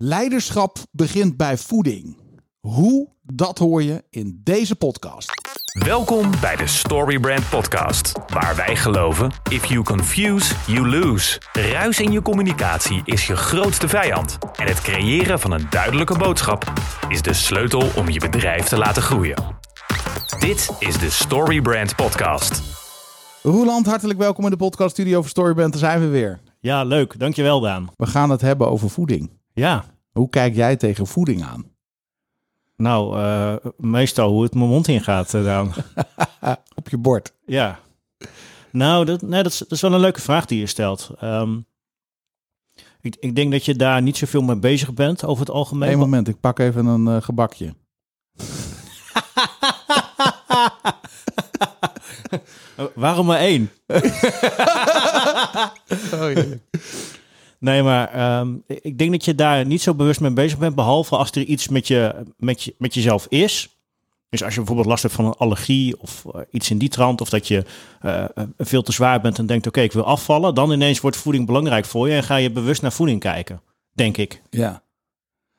Leiderschap begint bij voeding. Hoe? Dat hoor je in deze podcast. Welkom bij de Storybrand Podcast, waar wij geloven: if you confuse, you lose. Ruis in je communicatie is je grootste vijand. En het creëren van een duidelijke boodschap is de sleutel om je bedrijf te laten groeien. Dit is de Storybrand Podcast. Roeland, hartelijk welkom in de podcast Studio voor Storyband. Daar zijn we weer. Ja, leuk. Dankjewel, Daan. We gaan het hebben over voeding. Ja, Hoe kijk jij tegen voeding aan? nou, eh, meestal hoe het mijn mond ingaat, eh, Daan. Op je bord. ja. Nou, dat, nee, dat, is, dat is wel een leuke vraag die je stelt. Ehm, ik, ik denk dat je daar niet zoveel mee bezig bent over het algemeen. Eén moment, ik pak even een eh, gebakje. Waarom maar één? Nee, maar ehm, ik denk dat je daar niet zo bewust mee bezig bent, behalve als er iets met, je, met, je, met jezelf is. Dus als je bijvoorbeeld last hebt van een allergie of eh, iets in die trant, of dat je eh, eh, veel te zwaar bent en denkt, oké, ik wil afvallen, dan ineens wordt voeding belangrijk voor je en ga je bewust naar voeding kijken, denk ik. Ja,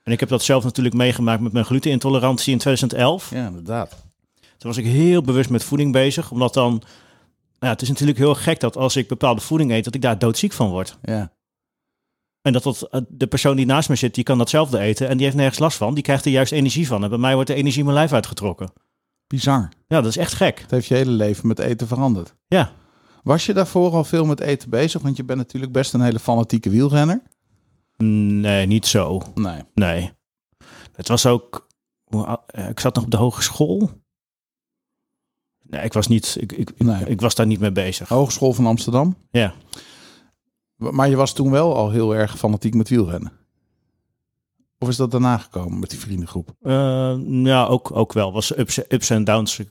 En ik heb dat zelf natuurlijk meegemaakt met mijn glutenintolerantie in 2011. ja inderdaad. Toen was ik heel bewust met voeding bezig, omdat dan, nou, ja, het is natuurlijk heel gek dat als ik bepaalde voeding eet, dat ik daar doodziek van word. Ja, En dat, dat eh, de persoon die naast me zit, die kan datzelfde eten en die heeft nergens last van. Die krijgt er juist energie van. En bij mij wordt de energie mijn lijf uitgetrokken. bizar. Ja, dat is echt gek. Het heeft je hele leven met eten veranderd. Ja. Was je daarvoor al veel met eten bezig? Want je bent natuurlijk best een hele fanatieke wielrenner. Nee, niet zo. Nee. Nee. Het was ook... eh, Ik zat nog op de hogeschool. Nee, ik was, niet, ik, ik, ik- Nee. ik was daar niet mee bezig. Hogeschool van Amsterdam. Ja. Maar je was toen wel al heel erg fanatiek met wielrennen. Of is dat daarna gekomen met die vriendengroep? Eh, ja, ook, ook wel. Was ups, ups en downs.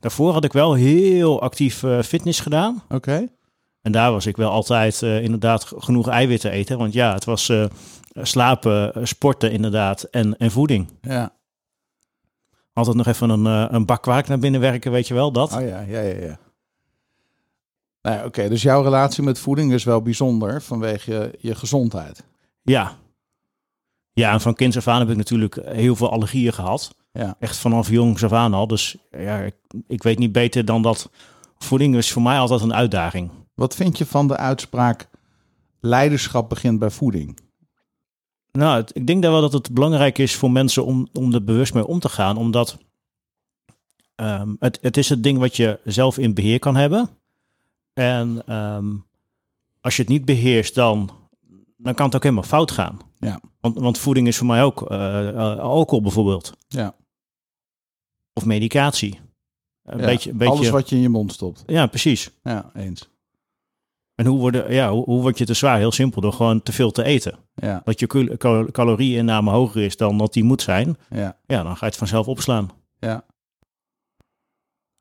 Daarvoor had ik wel heel actief eh, fitness gedaan. Oké. En daar was ik wel altijd eh, inderdaad genoeg eiwitten eten. Want ja, het was slapen, sporten inderdaad en, en voeding. Ja. Altijd nog even een, een bak kwaak naar binnen werken, weet je wel, dat? Oh ja, ja, ja, ja. Nou ja, Oké, dus jouw relatie met voeding is wel bijzonder vanwege je, je gezondheid. Ja. Ja, en van kinds af aan heb ik natuurlijk heel veel allergieën gehad. Ja. Echt vanaf jongs af aan al. Dus ja, ik, ik weet niet beter dan dat voeding is voor mij altijd een uitdaging. Wat vind je van de uitspraak leiderschap begint bij voeding? Nou, ik denk daar wel dat het belangrijk is voor mensen om, om er bewust mee om te gaan. Omdat ehm, het, het is het ding wat je zelf in beheer kan hebben. En ehm, als je het niet beheerst, dan, dan kan het ook helemaal fout gaan. Ja. Want, want voeding is voor mij ook eh, eh, alcohol bijvoorbeeld. Ja. Of medicatie. Een Ja, beetje, een beetje, Alles wat je in je mond stopt. Ja, precies. Ja, eens. En hoe, worden, ja, hoe, hoe word je te zwaar? Heel simpel, door gewoon te veel te eten. Ja, Dat je cal- calorieinname hoger is dan dat die moet zijn. ja, Ja, dan ga je het vanzelf opslaan. ja.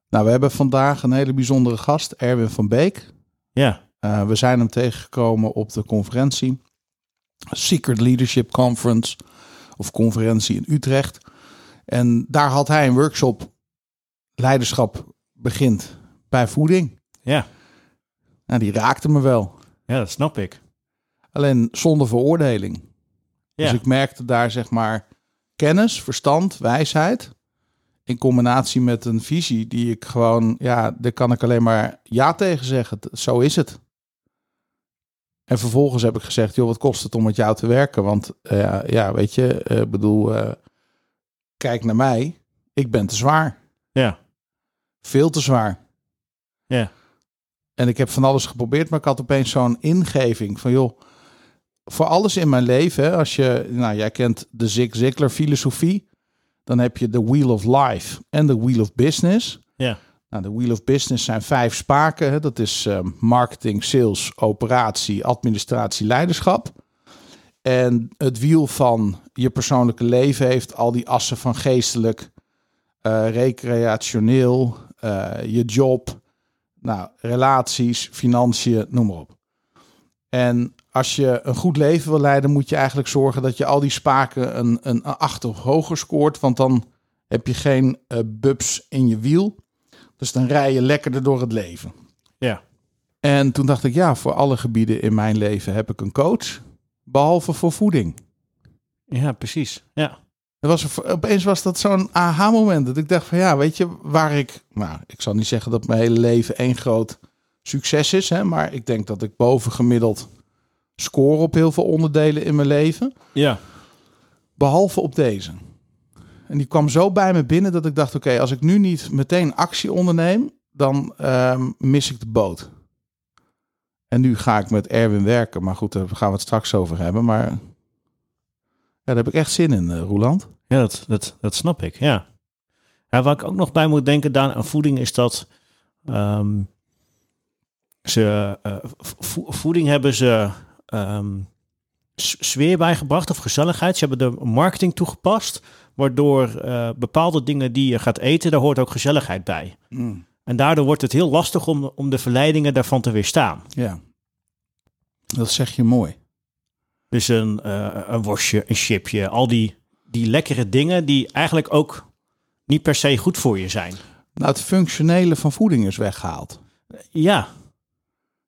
Nou, we hebben vandaag een hele bijzondere gast, Erwin van Beek. Ja, Eh, we zijn hem tegengekomen op de conferentie. Secret Leadership Conference. Of conferentie in Utrecht. En daar had hij een workshop. Leiderschap begint bij voeding. ja, Nou, die raakte me wel. ja, dat snap ik. Alleen zonder veroordeling. Ja, Dus ik merkte daar zeg maar kennis, verstand, wijsheid. In combinatie met een visie die ik gewoon, ja, daar kan ik alleen maar ja tegen zeggen. Zo is het. En vervolgens heb ik gezegd, joh, wat kost het om met jou te werken? Want eh, ja, weet je, eh, ik bedoel, eh, kijk naar mij. Ik ben te zwaar. ja, Veel te zwaar. ja, En ik heb van alles geprobeerd, maar ik had opeens zo'n ingeving van, joh, voor alles in mijn leven, als je, nou, jij kent de Zig Ziglar filosofie, dan heb je de Wheel of Life en de Wheel of Business. ja, Nou, de Wheel of Business zijn vijf spaken. Hè. Dat is eh, marketing, sales, operatie, administratie, leiderschap. En het wiel van je persoonlijke leven heeft al die assen van geestelijk, eh, recreationeel, eh, je job, nou, relaties, financiën, noem maar op. En als je een goed leven wil leiden, moet je eigenlijk zorgen dat je al die spaken een, een, een acht of hoger scoort. Want dan heb je geen eh, bubs in je wiel. Dus dan rij je lekkerder door het leven. ja, En toen dacht ik, ja, voor alle gebieden in mijn leven heb ik een coach. Behalve voor voeding. Ja, precies. Ja. Er was opeens was dat zo'n aha-moment. Dat ik dacht van ja, weet je, waar ik... Nou, ik zal niet zeggen dat mijn hele leven één groot succes is. Hè, maar ik denk dat ik bovengemiddeld score op heel veel onderdelen in mijn leven. Ja. Behalve op deze. En die kwam zo bij me binnen dat ik dacht: oké, als ik nu niet meteen actie onderneem, dan ehm, mis ik de boot. En nu ga ik met Erwin werken. Maar goed, daar gaan we het straks over hebben. Maar ja, daar heb ik echt zin in, uh, Roeland. Ja, dat, dat, dat snap ik, ja. ja. Waar ik ook nog bij moet denken Daan, aan voeding is dat... ehm, ze, uh, voeding hebben ze um, sfeer bijgebracht of gezelligheid. Ze hebben de marketing toegepast, waardoor uh, bepaalde dingen die je gaat eten, daar hoort ook gezelligheid bij. Mm. En daardoor wordt het heel lastig om, om de verleidingen daarvan te weerstaan. Ja, dat zeg je mooi. Dus een, uh, een worstje, een chipje, al die, die lekkere dingen die eigenlijk ook niet per se goed voor je zijn. Nou, het functionele van voeding is weggehaald. Ja,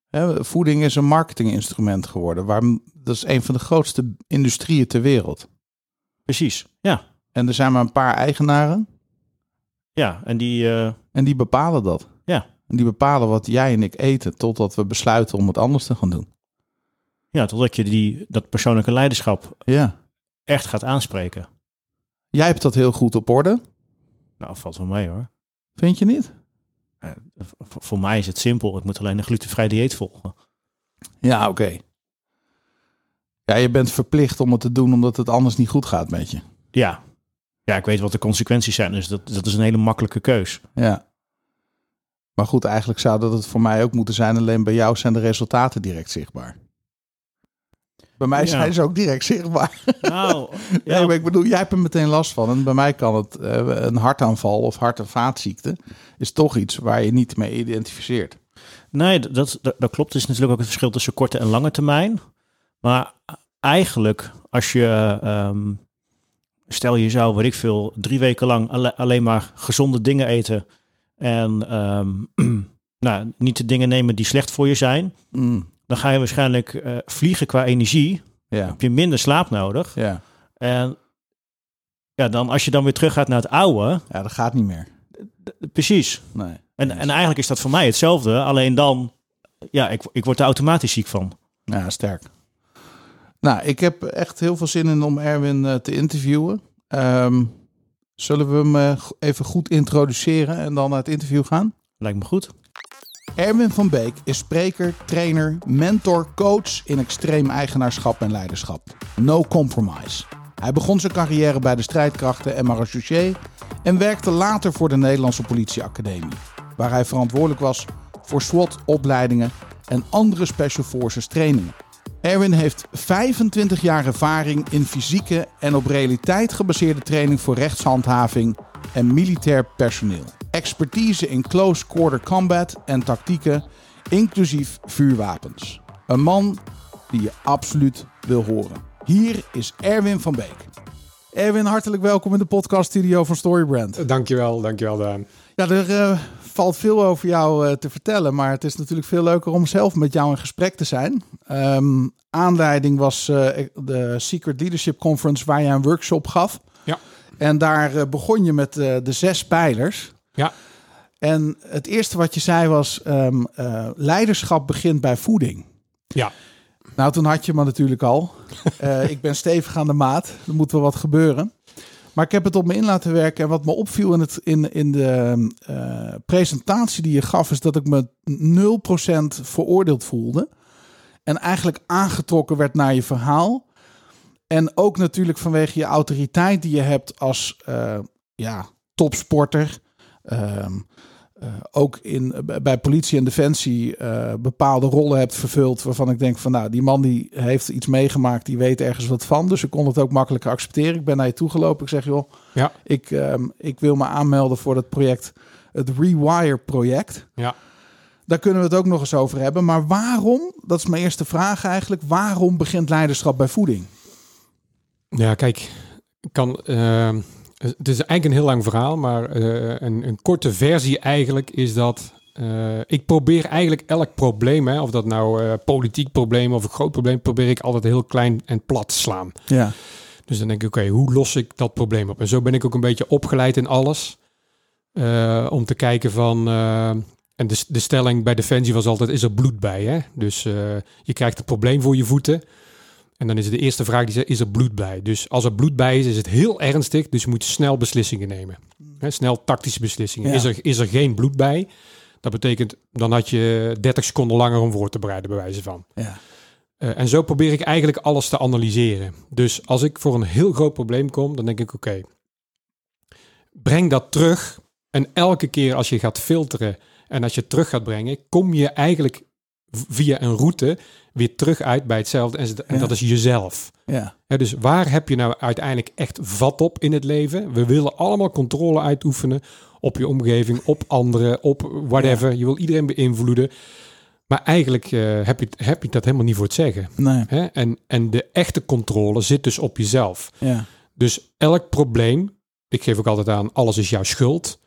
Hè, voeding is een marketinginstrument geworden. Waar, dat is een van de grootste industrieën ter wereld. Precies, ja. En er zijn maar een paar eigenaren. Ja, en die... Uh... En die bepalen dat. Ja. En die bepalen wat jij en ik eten, totdat we besluiten om het anders te gaan doen. Ja, totdat je die, dat persoonlijke leiderschap ja. echt gaat aanspreken. Jij hebt dat heel goed op orde. Nou, valt wel mee hoor. Vind je niet? Uh, voor mij is het simpel. Ik moet alleen een glutenvrij dieet volgen. Ja, oké. Okay. Ja, je bent verplicht om het te doen omdat het anders niet goed gaat met je. Ja. Ja, ik weet wat de consequenties zijn. Dus dat, dat is een hele makkelijke keus. Ja. Maar goed, eigenlijk zou dat het voor mij ook moeten zijn. Alleen bij jou zijn de resultaten direct zichtbaar. Bij mij ja. zijn ze ook direct zichtbaar. Nou, ja. nee, ik bedoel, jij hebt er meteen last van. En bij mij kan het uh, een hartaanval of hart- en vaatziekte... is toch iets waar je niet mee identificeert. Nee, dat, dat, dat klopt. Het is natuurlijk ook het verschil tussen korte en lange termijn. Maar eigenlijk, als je... Um, stel je zou, weet ik veel, drie weken lang alle, alleen maar gezonde dingen eten... en um, nou, niet de dingen nemen die slecht voor je zijn... Mm dan ga je waarschijnlijk uh, vliegen qua energie. Ja. Heb je minder slaap nodig. Ja. En ja, dan als je dan weer terug gaat naar het oude. Ja, dat gaat niet meer. Precies. Nee. En, en eigenlijk is dat voor mij hetzelfde. Alleen dan, ja, ik, ik word er automatisch ziek van. Ja, sterk. Nou, ik heb echt heel veel zin in om Erwin uh, te interviewen. Um, zullen we hem uh, even goed introduceren en dan naar het interview gaan? Lijkt me goed. Erwin van Beek is spreker, trainer, mentor, coach in extreem eigenaarschap en leiderschap. No compromise. Hij begon zijn carrière bij de strijdkrachten en marechaussee en werkte later voor de Nederlandse Politieacademie, waar hij verantwoordelijk was voor SWAT-opleidingen en andere Special Forces trainingen. Erwin heeft 25 jaar ervaring in fysieke en op realiteit gebaseerde training voor rechtshandhaving en militair personeel. Expertise in close quarter combat en tactieken, inclusief vuurwapens. Een man die je absoluut wil horen. Hier is Erwin van Beek. Erwin, hartelijk welkom in de podcaststudio van Storybrand. Dankjewel, dankjewel Daan. Ja, er uh, valt veel over jou uh, te vertellen, maar het is natuurlijk veel leuker om zelf met jou in gesprek te zijn. Um, aanleiding was uh, de Secret Leadership Conference waar jij een workshop gaf. Ja. En daar begon je met de zes pijlers. Ja. En het eerste wat je zei was, um, leiderschap begint bij voeding. Ja. Nou, toen had je me natuurlijk al. ik ben stevig aan de maat. Er moet wel wat gebeuren. Maar ik heb het op me in laten werken. En wat me opviel in, het, in, in de uh, presentatie die je gaf, is dat ik me 0% veroordeeld voelde. En eigenlijk aangetrokken werd naar je verhaal. En ook natuurlijk vanwege je autoriteit die je hebt als uh, ja, topsporter. Um, uh, ook in, bij politie en defensie uh, bepaalde rollen hebt vervuld. Waarvan ik denk van nou, die man die heeft iets meegemaakt, die weet ergens wat van. Dus ik kon het ook makkelijker accepteren. Ik ben naar je toegelopen. Ik zeg joh, ja. ik, um, ik wil me aanmelden voor dat project. Het Rewire project. Ja. Daar kunnen we het ook nog eens over hebben. Maar waarom, dat is mijn eerste vraag eigenlijk. Waarom begint leiderschap bij voeding? Ja, kijk, kan... Uh... Het is eigenlijk een heel lang verhaal, maar uh, een, een, korte versie eigenlijk is dat uh, ik probeer eigenlijk elk probleem, hè, of dat nou uh, politiek probleem of een groot probleem, probeer ik altijd heel klein en plat te slaan. Ja. Dus dan denk ik, oké, hoe los ik dat probleem op? En zo ben ik ook een beetje opgeleid in alles. Eh, om te kijken van... eh, en de, de stelling bij Defensie was altijd, is er bloed bij? Hè? Dus eh, je krijgt een probleem voor je voeten. En dan is de eerste vraag die zegt, is er bloed bij? Dus als er bloed bij is, is het heel ernstig. Dus je moet snel beslissingen nemen. Hè, snel tactische beslissingen. Ja. Is, er, is er geen bloed bij? Dat betekent, dan had je 30 seconden langer om voor te bereiden, bij wijze van. Ja. Eh, en zo probeer ik eigenlijk alles te analyseren. Dus als ik voor een heel groot probleem kom, dan denk ik: oké, breng dat terug. En elke keer als je gaat filteren en als je terug gaat brengen, kom je eigenlijk via een route weer terug uit bij hetzelfde. En, z- en Ja. dat is jezelf. Ja. Dus waar heb je nou uiteindelijk echt vat op in het leven? We willen allemaal controle uitoefenen op je omgeving, op anderen, op whatever. Je wil iedereen beïnvloeden. Maar eigenlijk eh, heb, je, heb je dat helemaal niet voor het zeggen. Nee. Hè? En, en de echte controle zit dus op jezelf. Ja. Dus elk probleem, ik geef ook altijd aan, alles is jouw schuld.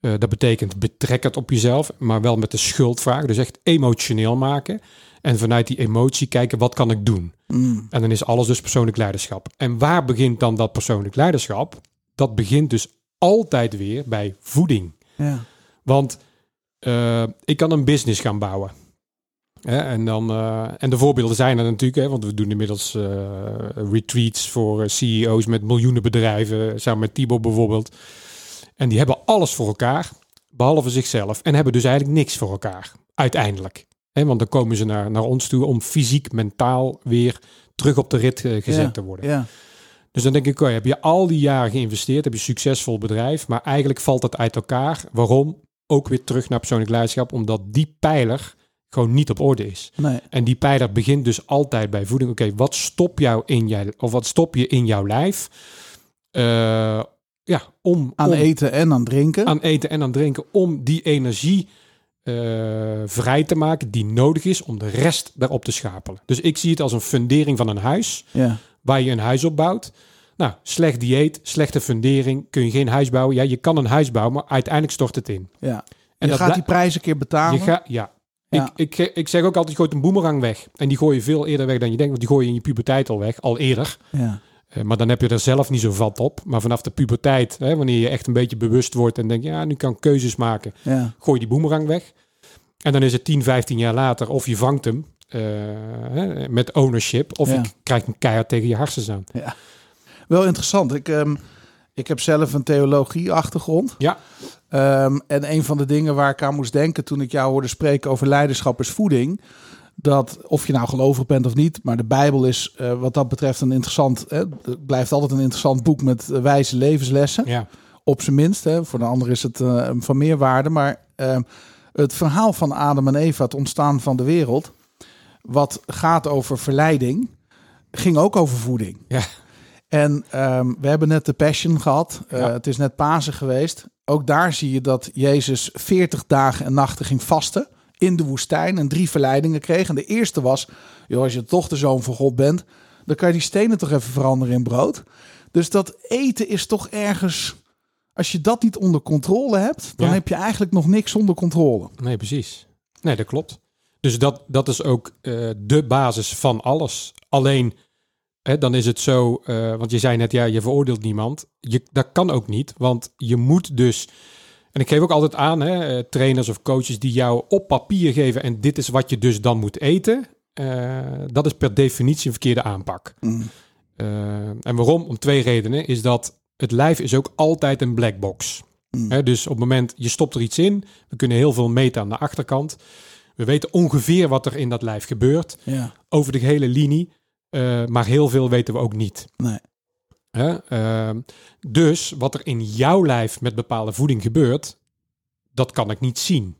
Eh, dat betekent betrek het op jezelf, maar wel met de schuldvraag. Dus echt emotioneel maken. En vanuit die emotie kijken, wat kan ik doen? Mm. En dan is alles dus persoonlijk leiderschap. En waar begint dan dat persoonlijk leiderschap? Dat begint dus altijd weer bij voeding. Ja. Want eh, ik kan een business gaan bouwen. En, dan, eh, en de voorbeelden zijn er natuurlijk, hè, want we doen inmiddels eh, retreats voor CEO's met miljoenen bedrijven, samen met Thibaut bijvoorbeeld. En die hebben alles voor elkaar, behalve zichzelf. En hebben dus eigenlijk niks voor elkaar, uiteindelijk. Want dan komen ze naar, naar ons toe om fysiek, mentaal weer terug op de rit eh, gezet Ja. te worden. Ja. Dus dan denk ik, oké, heb je al die jaren geïnvesteerd, heb je een succesvol bedrijf, maar eigenlijk valt het uit elkaar. Waarom? Ook weer terug naar persoonlijk leiderschap, omdat die pijler gewoon niet op orde is. Nee. En die pijler begint dus altijd bij voeding. Oké, wat stop jou in jij, of wat stop je in jouw lijf? Eh, ja, om Aan om- eten en aan drinken. aan eten en aan drinken, om die energie eh, vrij te maken die nodig is om de rest daarop te schapelen. Dus ik zie het als een fundering van een huis Ja. waar je een huis op bouwt. Nou, slecht dieet, slechte fundering, kun je geen huis bouwen. Ja, je kan een huis bouwen, maar uiteindelijk stort het in. Ja. En je dat gaat die prijs een keer betalen. je gaat, ja. Ja. Ik, ik, ik zeg ook altijd, je gooit een boemerang weg. En die gooi je veel eerder weg dan je denkt, want die gooi je in je puberteit al weg, al eerder. Ja. Eh, maar dan heb je er zelf niet zo vat op. Maar vanaf de puberteit, hè, wanneer je echt een beetje bewust wordt en denkt, ja, nu kan ik keuzes maken, Ja. gooi die boemerang weg. En dan is het 10, 15 jaar later of je vangt hem eh, hè, met ownership, of Ja. je krijgt een keihard tegen je hersens aan. Wel interessant. Ik, ehm, ik heb zelf een theologie-achtergrond. Ja. Ehm, en een van de dingen waar ik aan moest denken toen ik jou hoorde spreken over leiderschap is voeding. Dat of je nou gelovig bent of niet, maar de Bijbel is eh, wat dat betreft een interessant. Hè, het blijft altijd een interessant boek met eh, wijze levenslessen. Ja, Op zijn minst. Hè. Voor de ander is het eh, van meer waarde. Maar ehm, het verhaal van Adam en Eva, het ontstaan van de wereld, wat gaat over verleiding, ging ook over voeding. Ja. En ehm, we hebben net de Passion gehad. Eh, Ja. Het is net Pasen geweest. Ook daar zie je dat Jezus 40 dagen en nachten ging vasten in de woestijn en drie verleidingen kreeg. En de eerste was, joh, als je toch de zoon van God bent, dan kan je die stenen toch even veranderen in brood. Dus dat eten is toch ergens, als je dat niet onder controle hebt, dan Ja. heb je eigenlijk nog niks onder controle. nee, precies. Nee, dat klopt. Dus dat, dat is ook eh, de basis van alles. Alleen, hè, dan is het zo, eh, want je zei net, ja, je veroordeelt niemand. Je, dat kan ook niet, want je moet dus... En ik geef ook altijd aan, hè, eh, trainers of coaches die jou op papier geven en dit is wat je dus dan moet eten. eh, dat is per definitie een verkeerde aanpak. Mm. Eh, en waarom? Om twee redenen. Is dat het lijf is ook altijd een black box. Mm. Hè, dus op het moment, je stopt er iets in. We kunnen heel veel meten aan de achterkant. We weten ongeveer wat er in dat lijf gebeurt. Ja, Over de hele linie. Maar heel veel weten we ook niet. nee. Ehm, dus wat er in jouw lijf met bepaalde voeding gebeurt, dat kan ik niet zien.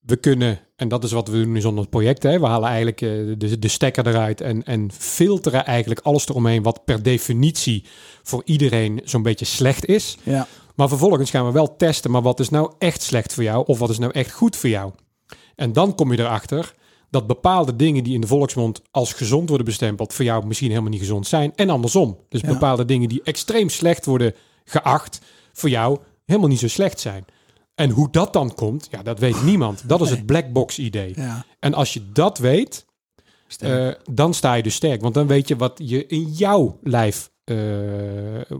We kunnen, en dat is wat we doen in zo'n project, hè? we halen eigenlijk eh, de, de stekker eruit en, en filteren eigenlijk alles eromheen wat per definitie voor iedereen zo'n beetje slecht is. Ja, Maar vervolgens gaan we wel testen, maar wat is nou echt slecht voor jou of wat is nou echt goed voor jou? En dan kom je erachter dat bepaalde dingen die in de volksmond als gezond worden bestempeld, voor jou misschien helemaal niet gezond zijn. En andersom. Dus Ja. bepaalde dingen die extreem slecht worden geacht, voor jou helemaal niet zo slecht zijn. En hoe dat dan komt, ja, dat weet niemand. Dat is het black box idee. ja. En als je dat weet, eh, dan sta je dus sterk. Want dan weet je wat je in jouw lijf eh,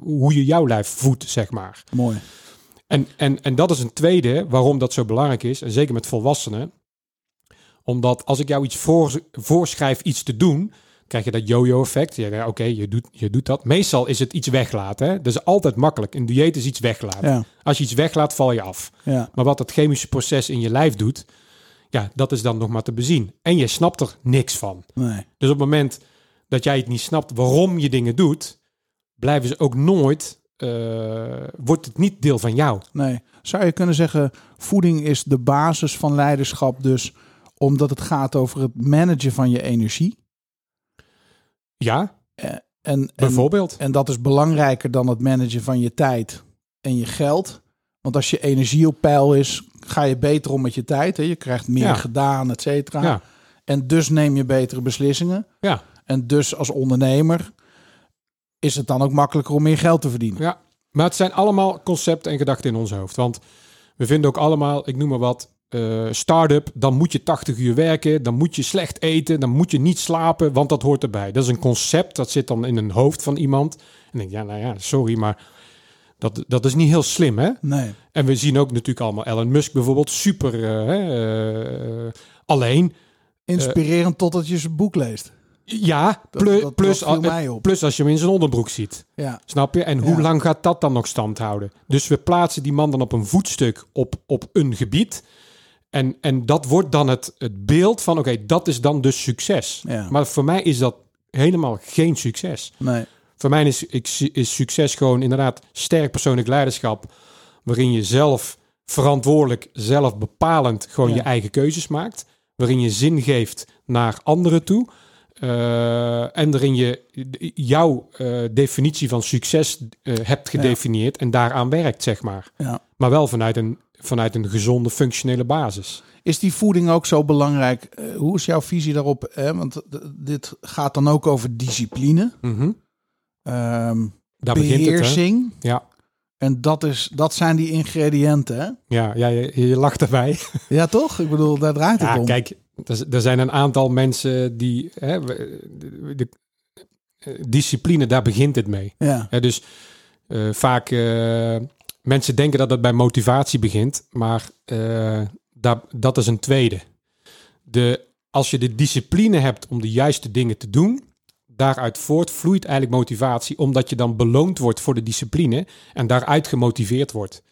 hoe je jouw lijf voedt, zeg maar. Mooi. En, en, en dat is een tweede waarom dat zo belangrijk is, en zeker met volwassenen. Omdat als ik jou iets voor, voorschrijf iets te doen, krijg je dat yo-yo-effect. Ja, Oké, je, doet, je doet dat. Meestal is het iets weglaten. Hè? Dat is altijd makkelijk. Een dieet is iets weglaten. Ja, Als je iets weglaat, val je af. ja, Maar wat dat chemische proces in je lijf doet, ja, dat is dan nog maar te bezien. En je snapt er niks van. nee. Dus op het moment dat jij het niet snapt waarom je dingen doet, blijven ze ook nooit, eh, wordt het niet deel van jou. Nee. Zou je kunnen zeggen, voeding is de basis van leiderschap dus omdat het gaat over het managen van je energie? Ja, En, en, bijvoorbeeld. en dat is belangrijker dan het managen van je tijd en je geld. Want als je energie op peil is, ga je beter om met je tijd. Hè? Je krijgt meer Ja. gedaan, et cetera. Ja, En dus neem je betere beslissingen. ja, En dus als ondernemer is het dan ook makkelijker om meer geld te verdienen. ja. Maar het zijn allemaal concepten en gedachten in ons hoofd. Want we vinden ook allemaal, ik noem maar wat, eh start-up. Dan moet je 80 uur werken, dan moet je slecht eten, dan moet je niet slapen, want dat hoort erbij. Dat is een concept, dat zit dan in een hoofd van iemand. En ik denk, ja, nou ja, sorry, maar dat, dat is niet heel slim, hè? Nee. En we zien ook natuurlijk allemaal Elon Musk bijvoorbeeld super eh, eh, alleen. Inspirerend totdat je zijn boek leest. Ja, Dat- plus, dat- plus, als je hem in zijn onderbroek ziet. Ja, Snap je? En hoe Ja. lang gaat dat dan nog stand houden? Dus we plaatsen die man dan op een voetstuk op, op een gebied. En, en dat wordt dan het, het beeld van, oké, dat is dan dus succes. Ja. Maar voor mij is dat helemaal geen succes. nee. Voor mij is, ik- is succes gewoon inderdaad sterk persoonlijk leiderschap. Waarin je zelf verantwoordelijk, zelf bepalend gewoon Ja. je eigen keuzes maakt. Waarin je zin geeft naar anderen toe. Eh, en waarin je jouw eh, definitie van succes eh, hebt gedefinieerd en daaraan werkt, zeg maar. Ja. Maar wel vanuit een, vanuit een gezonde, functionele basis. Is die voeding ook zo belangrijk? Eh, hoe is jouw visie daarop? Hè? Want dit gaat dan ook over discipline, Mhm. ehm, Daar begint het, beheersing. Ja, En dat, is, dat zijn die ingrediënten, hè? ja, ja je, je lacht erbij. Ja, toch? Ik bedoel, daar draait het Ja, om. kijk, er, zijn een aantal mensen die. Hè, we- de, de- eh, discipline, daar begint het mee. Ja, dus eh, vaak. eh, mensen denken dat het bij motivatie begint, maar eh, daar, dat is een tweede. De, als je de discipline hebt om de juiste dingen te doen, daaruit voortvloeit eigenlijk motivatie, omdat je dan beloond wordt voor de discipline en daaruit gemotiveerd wordt.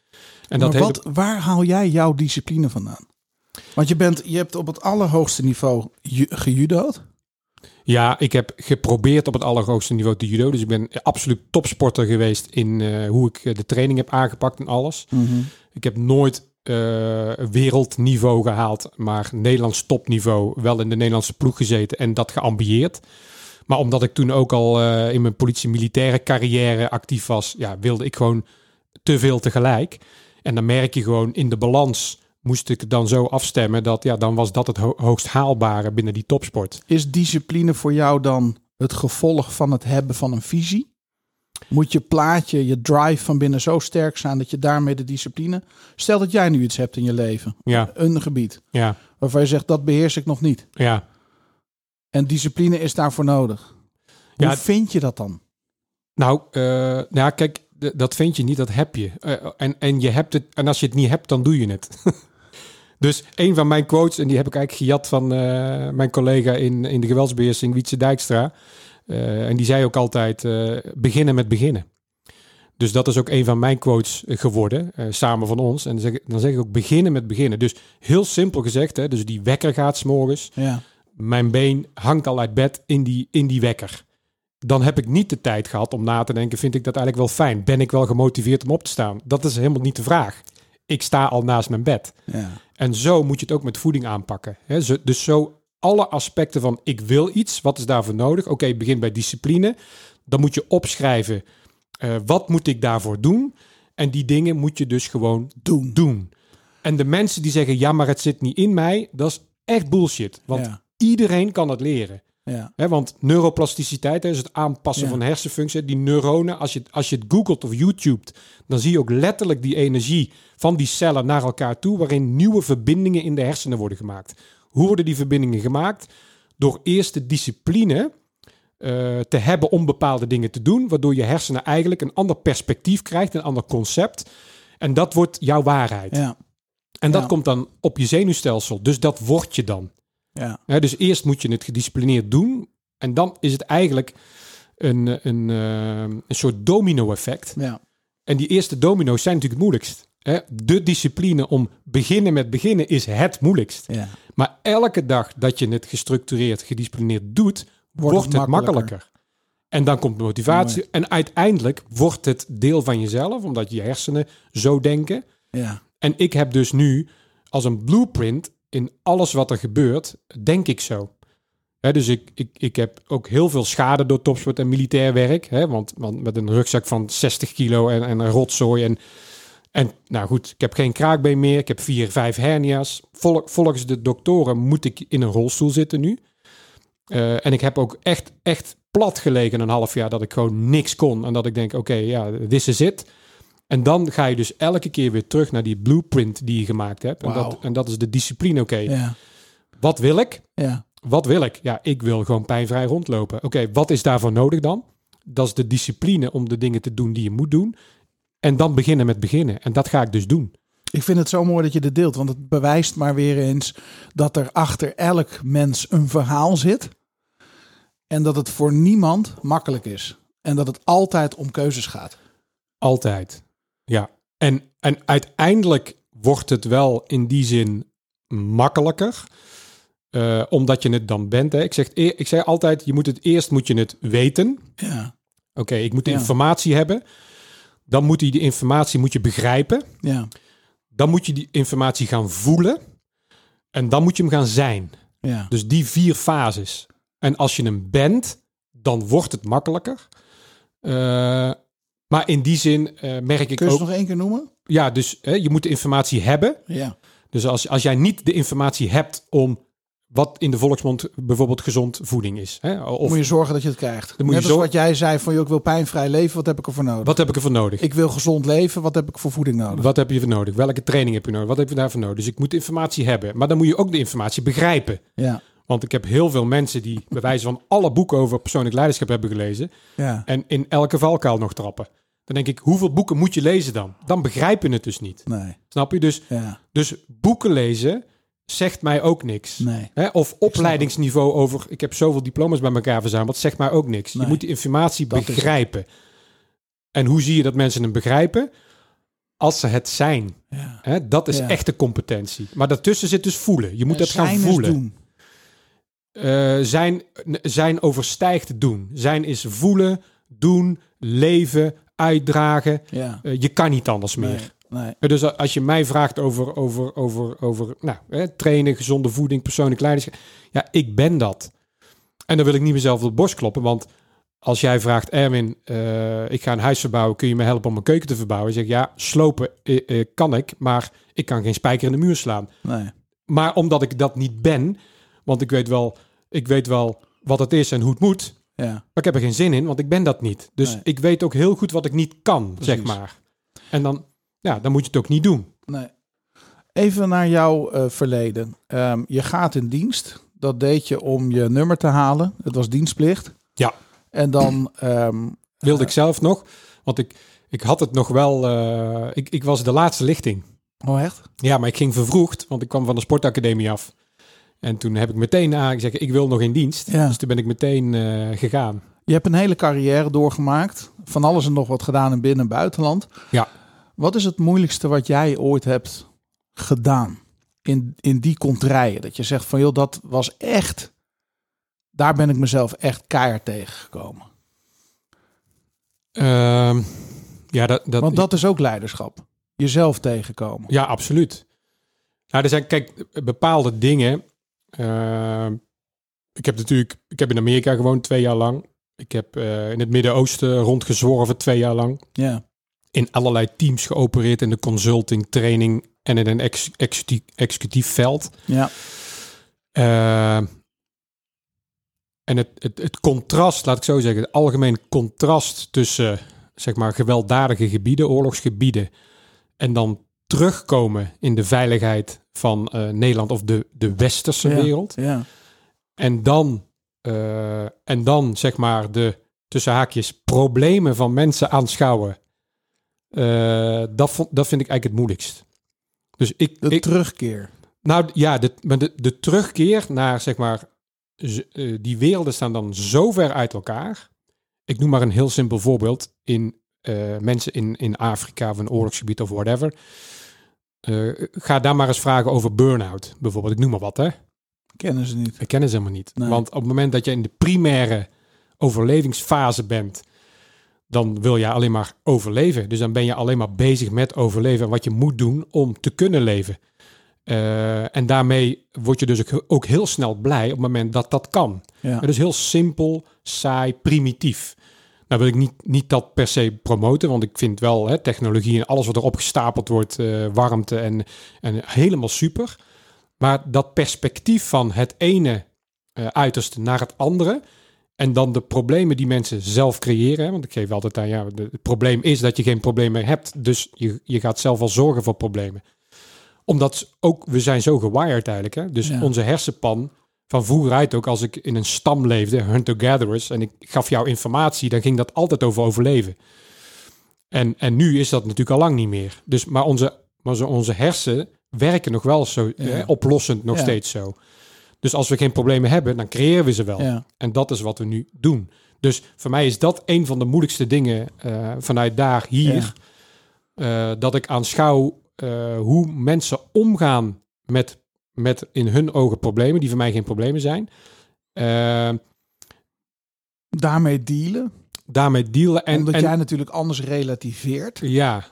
En dat hele- wat, waar haal jij jouw discipline vandaan? Want je, bent, je hebt op het allerhoogste niveau ju- gejudo'd. Ja, ik heb geprobeerd op het allerhoogste niveau te judo. Dus ik ben absoluut topsporter geweest in eh, hoe ik eh, de training heb aangepakt en alles. Ik heb nooit eh, wereldniveau gehaald, maar Nederlands topniveau wel in de Nederlandse ploeg gezeten en dat geambieerd. Maar omdat ik toen ook al in mijn politie-militaire carrière actief was, ja, wilde ik gewoon te veel tegelijk. En dan merk je gewoon in de balans moest ik dan zo afstemmen dat ja, dan was dat het ho- hoogst haalbare binnen die topsport. Is discipline voor jou dan het gevolg van het hebben van een visie? Moet je plaatje, je drive van binnen zo sterk zijn dat je daarmee de discipline... Stel dat jij nu iets hebt in je leven, Ja, een gebied, ja, waarvan je zegt dat beheers ik nog niet. ja. En discipline is daarvoor nodig. Hoe Ja, vind je dat dan? Nou, eh, nou ja, kijk, dat vind je niet, dat heb je. Eh, en, en, je hebt het, en als je het niet hebt, dan doe je het. dus een van mijn quotes, en die heb ik eigenlijk gejat van eh, mijn collega in, in de geweldsbeheersing, Wietse Dijkstra. Eh, en die zei ook altijd, eh, beginnen met beginnen. Dus dat is ook een van mijn quotes geworden, samen van ons. En dan zeg, ik- dan zeg ik ook beginnen met beginnen. Dus heel simpel gezegd, hè, dus die wekker gaat s'morgens Ja, mijn been hangt al uit bed in die, in die wekker. Dan heb ik niet de tijd gehad om na te denken, vind ik dat eigenlijk wel fijn? Ben ik wel gemotiveerd om op te staan? Dat is helemaal niet de vraag. Ik sta al naast mijn bed. ja, En zo moet je het ook met voeding aanpakken. Dus zo alle aspecten van ik wil iets, wat is daarvoor nodig? Oké, begin bij discipline. Dan moet je opschrijven, eh, wat moet ik daarvoor doen? En die dingen moet je dus gewoon doen. doen. En de mensen die zeggen, ja, maar het zit niet in mij, dat is echt bullshit. Want Ja. iedereen kan het leren. Ja, want neuroplasticiteit is het aanpassen Ja. van hersenfunctie. Die neuronen, als je, als je het googelt of YouTubet, dan zie je ook letterlijk die energie van die cellen naar elkaar toe, waarin nieuwe verbindingen in de hersenen worden gemaakt. Hoe worden die verbindingen gemaakt? Door eerst de discipline eh, te hebben om bepaalde dingen te doen, waardoor je hersenen eigenlijk een ander perspectief krijgt, een ander concept. En dat wordt jouw waarheid. Ja, En dat komt dan op je zenuwstelsel. Dus dat word je dan. Ja, dus eerst moet je het gedisciplineerd doen. En dan is het eigenlijk een, een, eh, een soort domino-effect. ja. En die eerste domino's zijn natuurlijk het moeilijkst. Hè? De discipline om beginnen met beginnen is het moeilijkst. ja. Maar elke dag dat je het gestructureerd, gedisciplineerd doet, wordt, het het makkelijker. makkelijker. En dan komt de motivatie. En uiteindelijk wordt het deel van jezelf, omdat je hersenen zo denken. ja. En ik heb dus nu als een blueprint in alles wat er gebeurt, denk ik zo. Hè, dus ik, ik, ik heb ook heel veel schade door topsport en militair werk. Hè, want, want met een rugzak van 60 kilo en, en een rotzooi. En, en nou goed, ik heb geen kraakbeen meer. Ik heb vier, vijf hernia's. Vol, volgens de doktoren moet ik in een rolstoel zitten nu. Eh, en ik heb ook echt, echt plat gelegen een half jaar dat ik gewoon niks kon. En dat ik denk, oké, ja, this is it. En dan ga je dus elke keer weer terug naar die blueprint die je gemaakt hebt. En, dat, en dat is de discipline, oké. ja. Wat wil ik? ja. Wat wil ik? Ja, ik wil gewoon pijnvrij rondlopen. Oké, wat is daarvoor nodig dan? Dat is de discipline om de dingen te doen die je moet doen. En dan beginnen met beginnen. En dat ga ik dus doen. Ik vind het zo mooi dat je dit deelt, want het bewijst maar weer eens dat er achter elk mens een verhaal zit. En dat het voor niemand makkelijk is. En dat het altijd om keuzes gaat. Altijd. Ja. En, en uiteindelijk wordt het wel in die zin makkelijker. eh, omdat je het dan bent. Hè. Ik, zeg, e- ik zeg altijd, je moet het eerst moet je het weten. Ja, Oké, ik moet de Ja. informatie hebben. Dan moet je die informatie moet je begrijpen. ja, Dan moet je die informatie gaan voelen. En dan moet je hem gaan zijn. ja. Dus die vier fases. En als je hem bent, dan wordt het makkelijker. Eh, maar in die zin eh, merk ik Kun je ook... het nog één keer noemen? Ja, dus hè, je moet de informatie hebben. Ja, Dus als, als jij niet de informatie hebt om wat in de volksmond bijvoorbeeld gezond voeding is. Hè, of moet je zorgen dat je het krijgt. Dan moet je Net wat jij zei van, joh, ik wil pijnvrij leven, wat heb ik ervoor nodig? wat heb ik ervoor nodig? Ik wil gezond leven, wat heb ik voor voeding nodig? Wat heb je voor nodig? Welke training heb je nodig? Wat heb je daarvoor nodig? Dus ik moet informatie hebben. Maar dan moet je ook de informatie begrijpen. Ja, Want ik heb heel veel mensen die bij wijze van alle boeken over persoonlijk leiderschap hebben gelezen. ja, En in elke valkuil nog trappen. Dan denk ik, hoeveel boeken moet je lezen dan? Dan begrijp je het dus niet. nee, Snap je? Dus, ja, dus boeken lezen zegt mij ook niks. nee. Hè? Of opleidingsniveau over, ik heb zoveel diploma's bij elkaar verzameld, zegt mij ook niks. Nee. Je moet die informatie Dat begrijpen. En hoe zie je dat mensen hem begrijpen? Als ze het zijn. Ja. Hè? Dat is Ja. echte competentie. Maar daartussen zit dus voelen. Je moet het gaan voelen. doen. Eh, zijn, zijn overstijgt doen. Zijn is voelen, doen, leven, uitdragen. Ja, Eh, je kan niet anders meer. nee. Eh, Dus als je mij vraagt over, over, over, over nou, hè, trainen, gezonde voeding, persoonlijk leiderschap. Ja, ik ben dat. En dan wil ik niet mezelf op de borst kloppen. Want als jij vraagt, Erwin, eh, ik ga een huis verbouwen. Kun je me helpen om mijn keuken te verbouwen? Zeg ik, ja, slopen eh, eh, kan ik. Maar ik kan geen spijker in de muur slaan. nee. Maar omdat ik dat niet ben, want ik weet wel, ik weet wel wat het is en hoe het moet. Ja, Maar ik heb er geen zin in, want ik ben dat niet. Dus Nee. ik weet ook heel goed wat ik niet kan, zeg maar. En dan, ja, dan moet je het ook niet doen. nee. Even naar jouw eh, verleden. Ehm, je gaat in dienst. Dat deed je om je nummer te halen. Het was dienstplicht. Ja. En dan, ehm, Wilde ik zelf nog, want ik, ik had het nog wel, eh, ik, ik was de laatste lichting. oh echt? Ja, maar ik ging vervroegd, want ik kwam van de sportacademie af. En toen heb ik meteen aangezegd, ik wil nog in dienst. Ja. Dus toen ben ik meteen eh, gegaan. Je hebt een hele carrière doorgemaakt. Van alles en nog wat gedaan in binnen- en buitenland. Ja. Wat is het moeilijkste wat jij ooit hebt gedaan in, in die contraien? Dat je zegt van joh, dat was echt. Daar ben ik mezelf echt keihard tegengekomen. Ehm, ja, dat, dat, Want dat is ook leiderschap. Jezelf tegenkomen. Ja, absoluut. Nou, er zijn, kijk, bepaalde dingen. Eh, ik heb natuurlijk, ik heb in Amerika gewoond twee jaar lang. Ik heb eh, in het Midden-Oosten rondgezworven twee jaar lang. Ja, In allerlei teams geopereerd in de consulting, training en in een ex executief, executief veld. ja, Eh, en het, het, het contrast, laat ik zo zeggen, het algemeen contrast tussen zeg maar gewelddadige gebieden, oorlogsgebieden, en dan terugkomen in de veiligheid van eh, Nederland of de, de westerse Ja. wereld. ja, En dan eh, en dan zeg maar de tussen haakjes problemen van mensen aanschouwen. Eh, dat, vond, dat vind ik eigenlijk het moeilijkst. Dus ik, De ik terugkeer. nou ja, de, maar de, de terugkeer naar zeg maar z- die werelden staan dan zo ver uit elkaar. Ik noem maar een heel simpel voorbeeld in mensen in, in Afrika of een oorlogsgebied of whatever. Eh, ga daar maar eens vragen over burn-out bijvoorbeeld. Ik noem maar wat hè. Kennen ze niet. Ik ken ze helemaal niet. Nee. Want op het moment dat je in de primaire overlevingsfase bent, dan wil je alleen maar overleven. Dus dan ben je alleen maar bezig met overleven en wat je moet doen om te kunnen leven. Eh, en daarmee word je dus ook, ook heel snel blij op het moment dat dat kan. Ja. Het is heel simpel, saai, primitief. Nou wil ik niet, niet dat per se promoten, want ik vind wel hè, technologie en alles wat erop gestapeld wordt, eh, warmte en, en helemaal super. Maar dat perspectief van het ene eh, uiterste naar het andere. En dan de problemen die mensen zelf creëren. hè, Want ik geef altijd aan, ja, het probleem is dat je geen probleem meer hebt. Dus je, je gaat zelf wel zorgen voor problemen. Omdat ook, we zijn zo gewired eigenlijk. Hè? Dus Ja. onze hersenpan, van vroeger uit ook, als ik in een stam leefde, hunter-gatherers, en ik gaf jou informatie, dan ging dat altijd over overleven. En, en nu is dat natuurlijk al lang niet meer. Dus, maar onze, maar zo- onze hersen werken nog wel zo, Ja. eh, oplossend nog Ja. steeds zo. Dus als we geen problemen hebben, dan creëren we ze wel. Ja. En dat is wat we nu doen. Dus voor mij is dat een van de moeilijkste dingen eh, vanuit daar, hier. eh, dat ik aanschouw eh, hoe mensen omgaan met, met in hun ogen problemen, die voor mij geen problemen zijn. Eh, Daarmee dealen. daarmee dealen. En, omdat en jij natuurlijk anders relativeert. ja.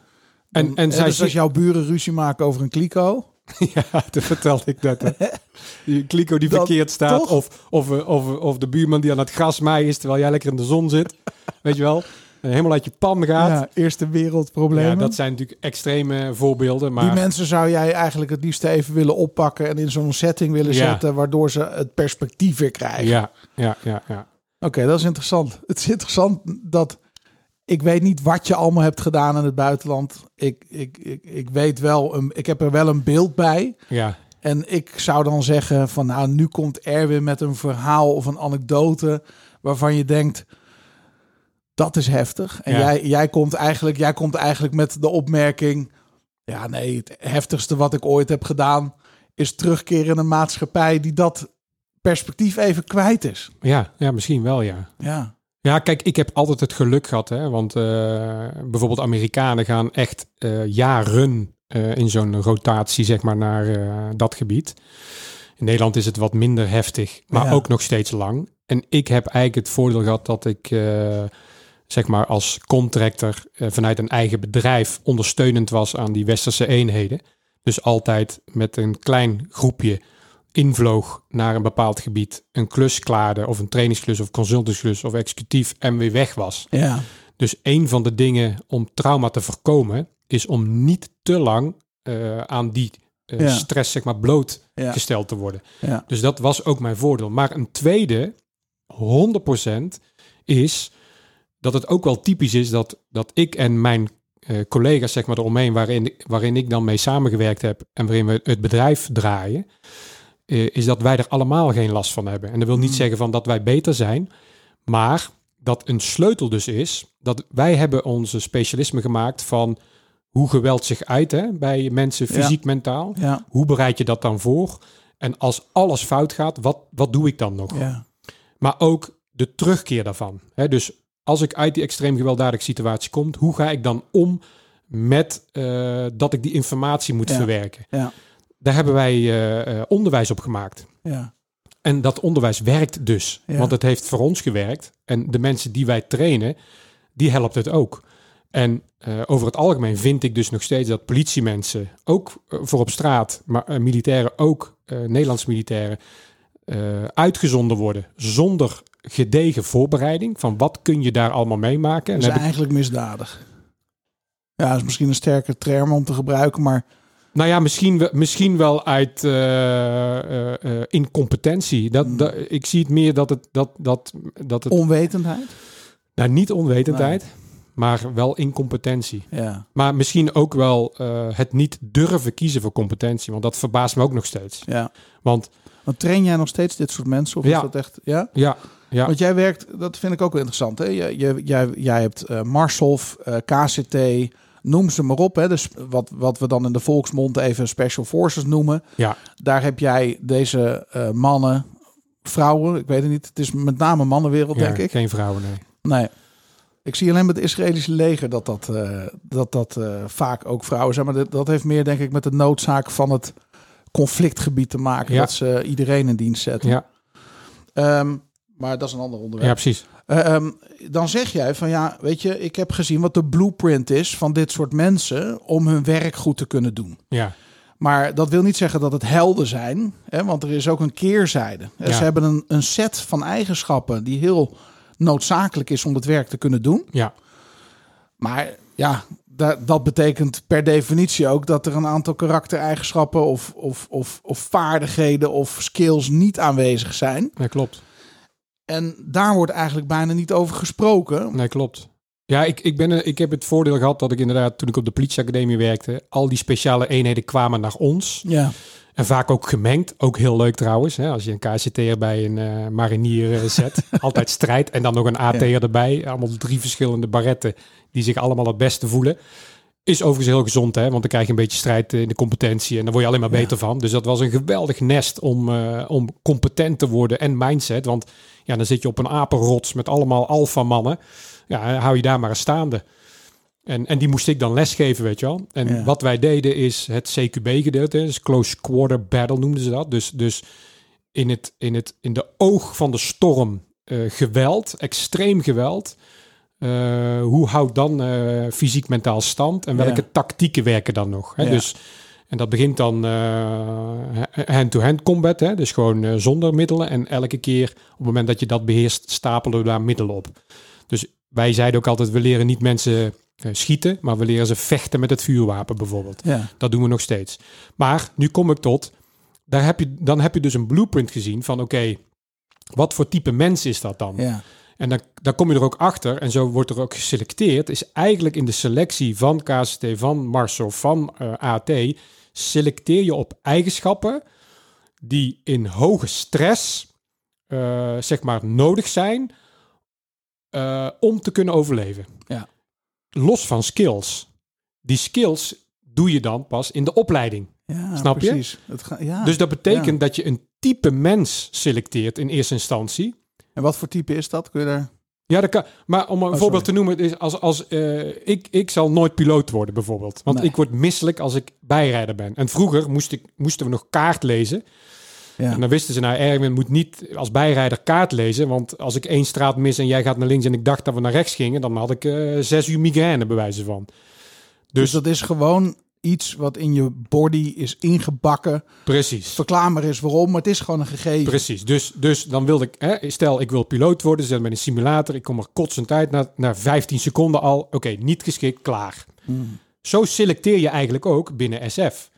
En, en zij dus als jouw buren ruzie maken over een kliko. Ja, dat vertelde ik net. hè. Die kliko die Dat- verkeerd staat. Of, of, of, of de buurman die aan het gras maaien is terwijl jij lekker in de zon zit. Weet je wel? Helemaal uit je pan gaat. Ja, eerste wereldproblemen. Ja, dat zijn natuurlijk extreme voorbeelden. Maar Die mensen zou jij eigenlijk het liefst even willen oppakken en in zo'n setting willen Ja. zetten, waardoor ze het perspectief weer krijgen. ja, ja, ja, ja. Oké, dat is interessant. Het is interessant dat ik weet niet wat je allemaal hebt gedaan in het buitenland. Ik, ik, ik, ik weet wel, een, ik heb er wel een beeld bij. ja. En ik zou dan zeggen van nou, nu komt Erwin met een verhaal of een anekdote waarvan je denkt, dat is heftig. En Ja. jij, jij, komt eigenlijk, jij komt eigenlijk met de opmerking, ja nee, het heftigste wat ik ooit heb gedaan is terugkeren in een maatschappij die dat perspectief even kwijt is. Ja, ja, misschien wel, ja. Ja, Ja, kijk, ik heb altijd het geluk gehad, hè, want eh, bijvoorbeeld Amerikanen gaan echt eh, jaren eh, in zo'n rotatie, zeg maar, naar dat gebied. In Nederland is het wat minder heftig, maar Ja. ook nog steeds lang. En ik heb eigenlijk het voordeel gehad dat ik, zeg maar, als contractor eh, vanuit een eigen bedrijf ondersteunend was aan die westerse eenheden. Dus altijd met een klein groepje invloog naar een bepaald gebied, een klus klaarde of een trainingsklus of consultantsklus of executief en weer weg was. ja, Dus een van de dingen om trauma te voorkomen is om niet te lang eh, aan die eh, Ja. stress zeg maar blootgesteld ja, te worden. ja. Dus dat was ook mijn voordeel. Maar een tweede, 100% is dat het ook wel typisch is dat, dat ik en mijn eh, collega's zeg maar eromheen, waarin, waarin ik dan mee samengewerkt heb en waarin we het bedrijf draaien, eh, is dat wij er allemaal geen last van hebben. En dat wil niet Mm. zeggen van dat wij beter zijn, maar dat een sleutel dus is dat wij hebben onze specialisme gemaakt van hoe geweld zich uit hè, bij mensen Ja. fysiek, mentaal. ja, Hoe bereid je dat dan voor? En als alles fout gaat, wat, wat doe ik dan nog? ja. Maar ook de terugkeer daarvan. Hè? Dus als ik uit die extreem gewelddadige situatie kom, hoe ga ik dan om met eh, dat ik die informatie moet Ja. verwerken? Ja. Daar hebben wij eh, eh, onderwijs op gemaakt. ja. En dat onderwijs werkt dus. Want het heeft voor ons gewerkt. En de mensen die wij trainen, die helpt het ook. En over het algemeen vind ik dus nog steeds dat politiemensen, ook voor op straat, maar militairen ook, Nederlandse militairen, uitgezonden worden zonder gedegen voorbereiding. Van wat kun je daar allemaal meemaken? En Dat is ik- eigenlijk misdadig. Ja, dat is misschien een sterke term om te gebruiken, maar nou ja, misschien, wel- misschien wel uit eh, eh, eh, incompetentie. Dat, Hmm. dat, ik zie het meer dat het, dat, dat, dat het onwetendheid. Nou, niet onwetendheid, maar wel incompetentie. Ja, Maar misschien ook wel het niet durven kiezen voor competentie. Want dat verbaast me ook nog steeds. ja. Want Want train jij nog steeds dit soort mensen? Of Ja. is dat echt... Ja? Ja, ja. Want jij werkt, dat vind ik ook wel interessant. Hè? Je, je, jij, jij hebt eh Marshof, eh, KCT, noem ze maar op. Hè? Dus wat, wat we dan in de volksmond even Special Forces noemen. ja. Daar heb jij deze eh, mannen, vrouwen, ik weet het niet. Het is met name mannenwereld, ja, denk ik. Geen vrouwen, nee. Nee. Ik zie alleen met het Israëlische leger dat dat, eh, dat, dat eh, vaak ook vrouwen zijn. Maar dat, dat heeft meer, denk ik, met de noodzaak van het conflictgebied te maken. Ja. Dat ze iedereen in dienst zetten. Ja, Ehm, maar dat is een ander onderwerp. ja precies. Eh, ehm, dan zeg jij van ja, weet je, ik heb gezien wat de blueprint is van dit soort mensen om hun werk goed te kunnen doen. Ja, Maar dat wil niet zeggen dat het helden zijn, hè, want er is ook een keerzijde. Eh, Ja. Ze hebben een, een set van eigenschappen die heel noodzakelijk is om het werk te kunnen doen. ja. Maar ja, da- dat betekent per definitie ook dat er een aantal karaktereigenschappen of, of, of, of vaardigheden of skills niet aanwezig zijn. Nee, klopt. En daar wordt eigenlijk bijna niet over gesproken. Nee, klopt. Ja, ik, ik, ben, ik heb het voordeel gehad dat ik inderdaad, toen ik op de politieacademie werkte, al die speciale eenheden kwamen naar ons. Ja, En vaak ook gemengd. Ook heel leuk trouwens. Hè? Als je een KCT'er bij een eh, marinier eh, zet. Altijd strijd. En dan nog een AT'er erbij. Allemaal drie verschillende barretten die zich allemaal het beste voelen. Is overigens heel gezond, hè? want dan krijg je een beetje strijd in de competentie en dan word je alleen maar beter van. Dus dat was een geweldig nest om, eh, om competent te worden en mindset. Want ja, dan zit je op een apenrots met allemaal alfamannen. Ja, hou je daar maar eens staande. En, en die moest ik dan lesgeven, weet je wel. En Ja. wat wij deden is het CQB-gedeelte, dus Close Quarter Battle noemden ze dat. Dus, dus in, het, in, het, in de oog van de storm eh, geweld, extreem geweld. Eh, hoe houdt dan eh, fysiek mentaal stand en welke Ja. tactieken werken dan nog? Hè? Ja. Dus, en dat begint dan eh, hand-to-hand combat, hè? dus gewoon zonder middelen. En elke keer op het moment dat je dat beheerst, stapelen we daar middelen op. Dus wij zeiden ook altijd, we leren niet mensen schieten, maar we leren ze vechten met het vuurwapen bijvoorbeeld. ja, Dat doen we nog steeds. Maar nu kom ik tot, daar heb je, dan heb je dus een blueprint gezien van oké, wat voor type mens is dat dan? ja, En dan, dan kom je er ook achter, en zo wordt er ook geselecteerd, is eigenlijk in de selectie van KCT, van Marcel, van eh, AT, selecteer je op eigenschappen die in hoge stress, eh, zeg maar, nodig zijn eh, om te kunnen overleven. Ja. Los van skills. Die skills doe je dan pas in de opleiding. ja Snap je? precies. Het ga- ja. dus dat betekent ja. dat je een type mens selecteert in eerste instantie. En wat voor type is dat? Kun je daar... Ja, dat kan. Maar om een Oh, voorbeeld sorry. te noemen, is als, als eh, ik, ik zal nooit piloot worden bijvoorbeeld. Want Nee. ik word misselijk als ik bijrijder ben. En vroeger moest ik, moesten we nog kaart lezen. Ja. En dan wisten ze, nou Erwin moet niet als bijrijder kaart lezen. Want als ik één straat mis en jij gaat naar links en ik dacht dat we naar rechts gingen, dan had ik eh, zes uur migraine bij wijze van. dus, Dus, dat is gewoon iets wat in je body is ingebakken. precies. Verklaar maar eens waarom, maar het is gewoon een gegeven. Precies. Dus, dus dan wilde ik, hè, stel ik wil piloot worden, zet met een simulator, ik kom er kotsend uit na, na 15 seconden al. Oké, niet geschikt, klaar. Hmm. Zo selecteer je eigenlijk ook binnen SF.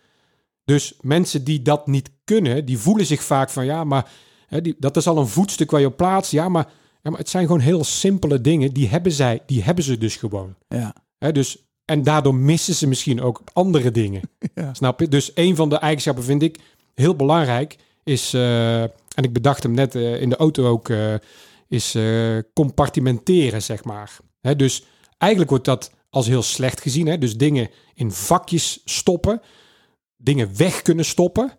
Dus mensen die dat niet kunnen, die voelen zich vaak van ja, maar hè, die, dat is al een voetstuk waar je op plaatst. Ja maar, ja, maar het zijn gewoon heel simpele dingen. Die hebben zij, die hebben ze dus gewoon. Ja. Hè, dus, en daardoor missen ze misschien ook andere dingen. Ja. Snap je? Dus een van de eigenschappen vind ik heel belangrijk is, eh, en ik bedacht hem net eh, in de auto ook, eh, is compartimenteren, zeg maar. Hè, dus eigenlijk wordt dat als heel slecht gezien. Hè? Dus dingen in vakjes stoppen, dingen weg kunnen stoppen.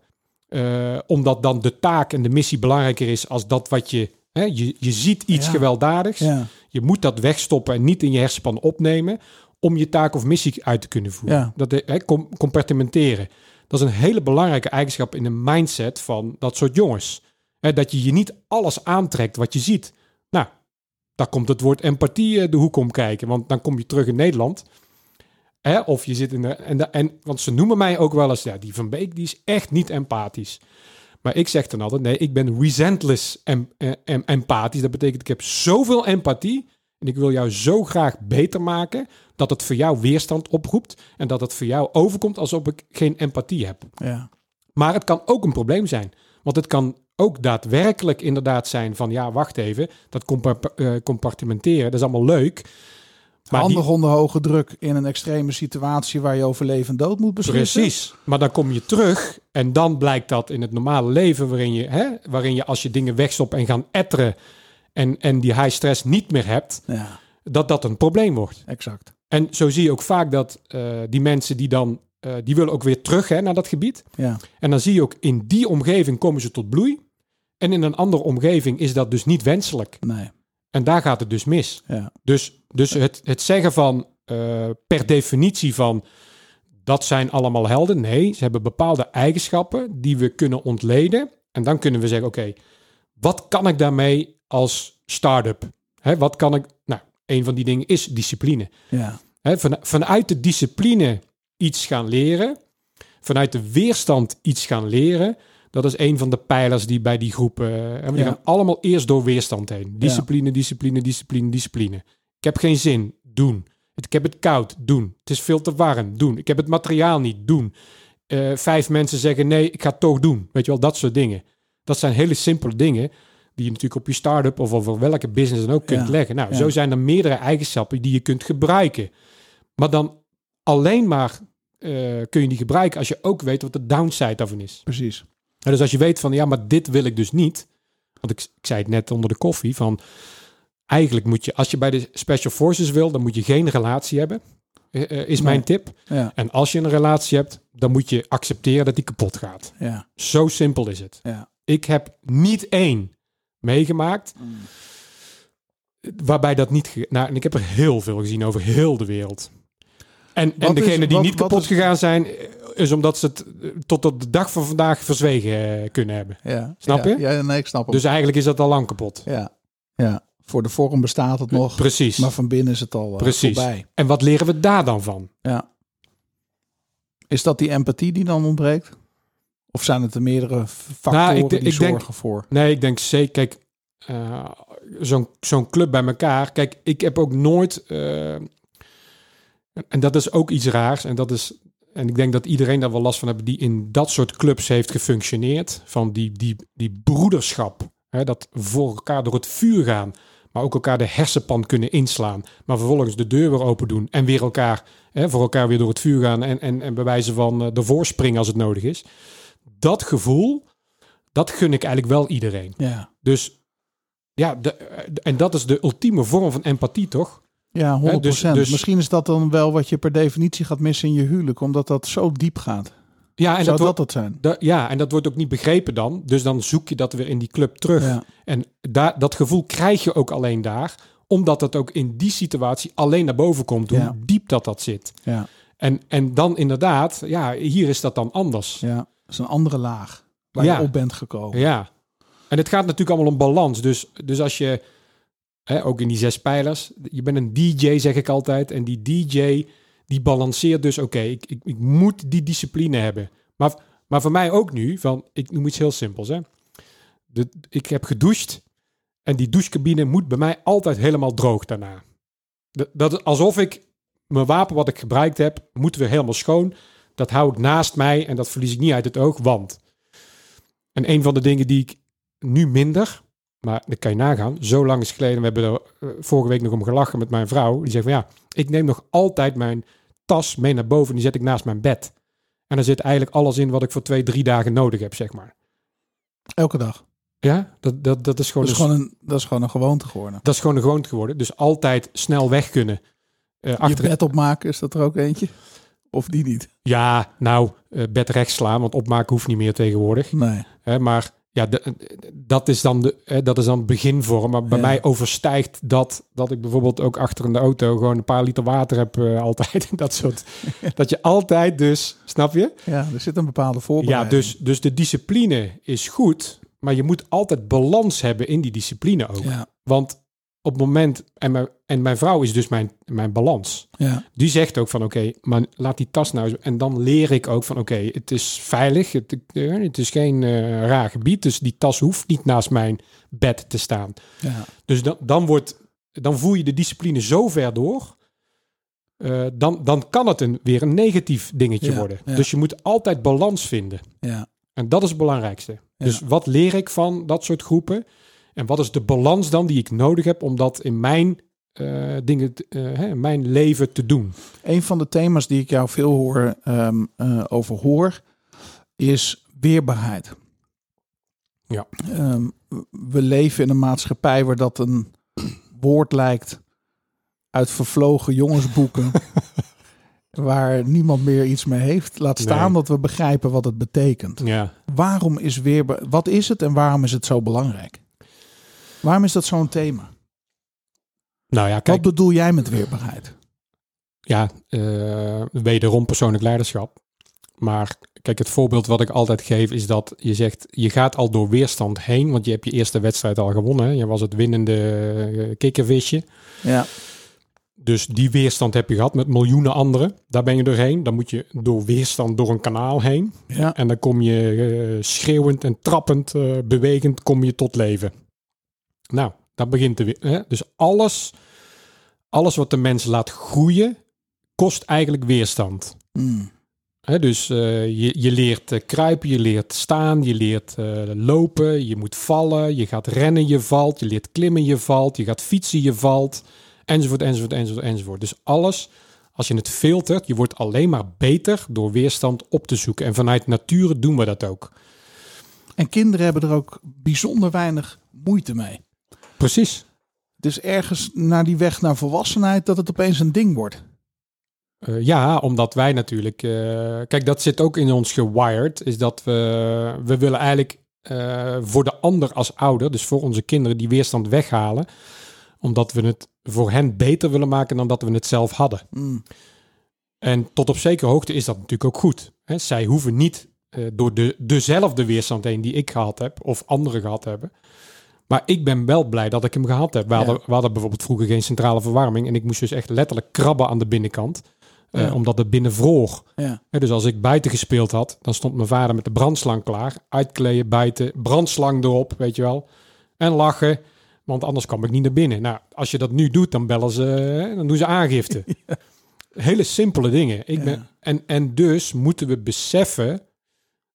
omdat dan de taak en de missie belangrijker is als dat wat je... Hè, je, je ziet iets Ja. gewelddadigs. Ja. Je moet dat wegstoppen en niet in je hersenspan opnemen om je taak of missie uit te kunnen voeren. Ja. Dat hè, com- compartimenteren. Dat is een hele belangrijke eigenschap in de mindset van dat soort jongens. Hè, dat je je niet alles aantrekt wat je ziet. Nou, daar komt het woord empathie eh, de hoek om kijken, want dan kom je terug in Nederland. Hè, of je zit in de, en, de, en want ze noemen mij ook wel eens, ja, die van Beek die is echt niet empathisch. Maar ik zeg dan altijd, nee, ik ben resentless em, eh, em- empathisch. Dat betekent, ik heb zoveel empathie en ik wil jou zo graag beter maken dat het voor jou weerstand oproept en dat het voor jou overkomt alsof ik geen empathie heb. Ja. Maar het kan ook een probleem zijn. Want het kan ook daadwerkelijk inderdaad zijn van ja, wacht even, dat eh, compartimenteren, dat is allemaal leuk. Maar die- Handig onder hoge druk in een extreme situatie waar je over leven en dood moet beslissen. Precies. Maar dan kom je terug en dan blijkt dat in het normale leven, waarin je, hè, waarin je als je dingen wegstopt en gaan etteren en, en die high stress niet meer hebt, Ja, dat dat een probleem wordt. exact. En zo zie je ook vaak dat eh, die mensen die dan, eh, die willen ook weer terug hè, naar dat gebied. Ja, En dan zie je ook in die omgeving komen ze tot bloei. En in een andere omgeving is dat dus niet wenselijk. nee. En daar gaat het dus mis. Ja, Dus, dus het, het zeggen van eh, per definitie van dat zijn allemaal helden. Nee, ze hebben bepaalde eigenschappen die we kunnen ontleden. En dan kunnen we zeggen, oké, wat kan ik daarmee als start-up? Hè, wat kan ik... Nou, een van die dingen is discipline. ja, Hè, van, vanuit de discipline iets gaan leren, vanuit de weerstand iets gaan leren, dat is een van de pijlers die bij die groep, eh, en die Ja. gaan allemaal eerst door weerstand heen. Discipline, discipline, discipline, discipline. Ik heb geen zin, doen. Ik heb het koud, doen. Het is veel te warm, doen. Ik heb het materiaal niet, doen. Eh, vijf mensen zeggen nee, ik ga het toch doen. Weet je wel, dat soort dingen. Dat zijn hele simpele dingen die je natuurlijk op je start-up of over welke business dan ook kunt Ja. leggen. Nou, Ja. zo zijn er meerdere eigenschappen die je kunt gebruiken. Maar dan alleen maar eh, kun je die gebruiken als je ook weet wat de downside daarvan is. precies. En dus als je weet van ja, maar dit wil ik dus niet. Want ik, ik zei het net onder de koffie van eigenlijk moet je, als je bij de Special Forces wil, dan moet je geen relatie hebben. eh, eh, is mijn tip. Ja, En als je een relatie hebt, dan moet je accepteren dat die kapot gaat. ja, Zo simpel is het. ja. Ik heb niet één meegemaakt waarbij dat niet... Nou, en ik heb er heel veel gezien over heel de wereld. En, en Wat degenen die wat- niet kapot is- gegaan zijn, eh, is omdat ze het eh, tot op de dag van vandaag verzwegen eh, kunnen hebben. ja. Snap Ja, je? Ja, nee, ik snap hem. Dus eigenlijk is dat al lang kapot. ja, ja. Voor de vorm bestaat het nog, Precies. maar van binnen is het al Precies. voorbij. En wat leren we daar dan van? Ja. Is dat die empathie die dan ontbreekt? Of zijn het er meerdere factoren Nou, ik de- die ik denk- zorgen voor? Nee, ik denk zeker. Kijk, eh, zo'n zo'n club bij elkaar. Kijk, ik heb ook nooit. eh, en dat is ook iets raars. En dat is. En ik denk dat iedereen daar wel last van heeft die in dat soort clubs heeft gefunctioneerd. Van die, die, die broederschap. Hè, dat voor elkaar door het vuur gaan. Maar ook elkaar de hersenpan kunnen inslaan. Maar vervolgens de deur weer open doen. En weer elkaar, hè, voor elkaar weer door het vuur gaan. En, en, en bij wijze van uh, ervoor springen als het nodig is. Dat gevoel, dat gun ik eigenlijk wel iedereen. Ja, Dus ja, de, en dat is de ultieme vorm van empathie, toch? ja 100%. dus- dus- Misschien is dat dan wel wat je per definitie gaat missen in je huwelijk, omdat dat zo diep gaat. Ja, en Zou dat, dat wordt, dat zijn? da- ja, en dat wordt ook niet begrepen dan. Dus dan zoek je dat weer in die club terug. Ja, En daar, dat gevoel krijg je ook alleen daar, omdat het ook in die situatie alleen naar boven komt, hoe Ja. diep dat dat zit. ja, En, en dan inderdaad, ja, hier is dat dan anders. ja. Is een andere laag waar Ja. je op bent gekomen. Ja. En het gaat natuurlijk allemaal om balans. Dus, dus als je, hè, ook in die zes pijlers, je bent een DJ, zeg ik altijd. En die DJ, die balanceert dus, oké, ik, ik, ik moet die discipline hebben. Maar, maar voor mij ook nu, van, ik noem iets heel simpels. Hè. De, ik heb gedoucht en die douchecabine moet bij mij altijd helemaal droog daarna. Dat, dat, alsof ik mijn wapen wat ik gebruikt heb, moet weer helemaal schoon. Dat hou ik naast mij en dat verlies ik niet uit het oog, want... En een van de dingen die ik nu minder, maar dat kan je nagaan, zo lang is geleden, we hebben er eh, vorige week nog om gelachen met mijn vrouw, die zegt van ja, ik neem nog altijd mijn tas mee naar boven en die zet ik naast mijn bed. En daar zit eigenlijk alles in wat ik voor twee, drie dagen nodig heb, zeg maar. Elke dag. Ja, dat, dat, dat is gewoon... Dat is, een- gewoon een, dat is gewoon een gewoonte geworden. dat is gewoon een gewoonte geworden. Dus altijd snel weg kunnen. Eh, Je achter, bed opmaken, is dat er ook eentje? Of die niet? ja, nou, eh, bed rechts slaan, want opmaken hoeft niet meer tegenwoordig. Nee. Hè, maar ja, de- dat, is dan de, hè, dat is dan beginvorm. Maar bij Ja. mij overstijgt dat dat ik bijvoorbeeld ook achter in de auto gewoon een paar liter water heb eh, altijd. dat soort. dat je altijd dus, snap je? Ja, er zit een bepaalde Ja, voorbereiding. dus, dus de discipline is goed. Maar je moet altijd balans hebben in die discipline ook. Ja, Want op het moment, en mijn, en mijn vrouw is dus mijn, mijn balans. ja, Die zegt ook van oké, maar laat die tas nou En dan leer ik ook van oké, het is veilig. Het, eh, het is geen eh, raar gebied. Dus die tas hoeft niet naast mijn bed te staan. ja. Dus dan, dan, wordt, dan voer je de discipline zo ver door. eh, dan, dan kan het een, weer een negatief dingetje Ja, worden. Dus je moet altijd balans vinden. ja. En dat is het belangrijkste. Dus wat leer ik van dat soort groepen? En wat is de balans dan die ik nodig heb om dat in mijn eh, dingen, eh, hè, mijn leven te doen. Een van de thema's die ik jou veel hoor, ehm, eh, over hoor, is weerbaarheid. Ja. Ehm, we leven in een maatschappij waar dat een woord lijkt uit vervlogen jongensboeken. waar niemand meer iets mee heeft. Laat staan Nee. dat we begrijpen wat het betekent. Ja, Waarom is weerbaar? Wat is het en waarom is het zo belangrijk? Waarom is dat zo'n thema? nou ja, Wat kijk, bedoel jij met weerbaarheid? ja, eh, wederom persoonlijk leiderschap. Maar kijk, het voorbeeld wat ik altijd geef is dat je zegt, je gaat al door weerstand heen, want je hebt je eerste wedstrijd al gewonnen. hè. Je was het winnende eh, kikkervisje. Ja. Dus die weerstand heb je gehad met miljoenen anderen. Daar ben je doorheen. Dan moet je door weerstand door een kanaal heen. Ja. En dan kom je eh, schreeuwend en trappend, bewegend, kom je tot leven. Nou, dat begint te weer. Dus alles, alles wat de mens laat groeien, kost eigenlijk weerstand. Hè, dus eh, je, je leert eh, kruipen, je leert staan, je leert eh, lopen, je moet vallen, je gaat rennen, je valt, je leert klimmen, je valt, je gaat fietsen, je valt, enzovoort, enzovoort, enzovoort, enzovoort. Dus alles, als je het filtert, je wordt alleen maar beter door weerstand op te zoeken. En vanuit nature doen we dat ook. En kinderen hebben er ook bijzonder weinig moeite mee. Precies. Het is ergens naar die weg naar volwassenheid dat het opeens een ding wordt. Eh, ja, omdat wij natuurlijk. eh, kijk, dat zit ook in ons gewired. Is dat we. We willen eigenlijk eh, voor de ander als ouder, dus voor onze kinderen, die weerstand weghalen. Omdat we het voor hen beter willen maken dan dat we het zelf hadden. Hmm. En tot op zekere hoogte is dat natuurlijk ook goed. Hè? Zij hoeven niet door de, dezelfde weerstand heen die ik gehad heb, of anderen gehad hebben. Maar ik ben wel blij dat ik hem gehad heb. We, hadden, we hadden bijvoorbeeld vroeger geen centrale verwarming. En ik moest dus echt letterlijk krabben aan de binnenkant. eh. Omdat het binnen vroor. Ja. Dus als ik buiten gespeeld had, dan stond mijn vader met de brandslang klaar. Uitkleden, bijten, brandslang erop, weet je wel. En lachen, want anders kwam ik niet naar binnen. Nou, als je dat nu doet, dan bellen ze, dan doen ze aangifte. Hele simpele dingen. Ik ben, en, en dus moeten we beseffen,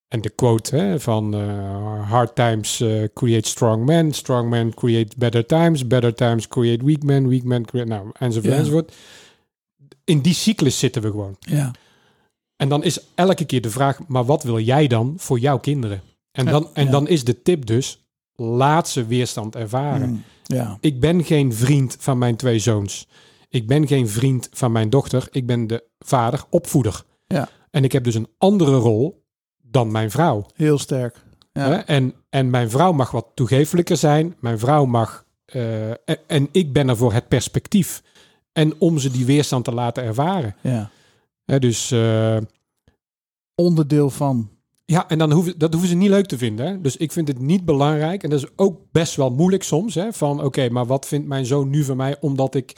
en de quote hè, van eh, hard times eh, create strong men, strong men create better times, better times create weak men, weak men create, nou, enzovoort, Ja. enzovoort. In die cyclus zitten we gewoon. Ja. En dan is elke keer de vraag, maar wat wil jij dan voor jouw kinderen? En dan, en ja. dan is de tip dus, laat ze weerstand ervaren. Hmm. Ja. Ik ben geen vriend van mijn twee zoons. Ik ben geen vriend van mijn dochter. Ik ben de vader, opvoeder. Ja. En ik heb dus een andere rol dan mijn vrouw. Heel sterk. Ja. En, en mijn vrouw mag wat toegefelijker zijn. Mijn vrouw mag... eh, en, en ik ben er voor het perspectief. En om ze die weerstand te laten ervaren. ja. Hè, dus... eh, Onderdeel van. Ja, en dan hoeven, dat hoeven ze niet leuk te vinden. Hè? Dus ik vind het niet belangrijk. En dat is ook best wel moeilijk soms. Hè? Van oké, maar wat vindt mijn zoon nu van mij? Omdat ik.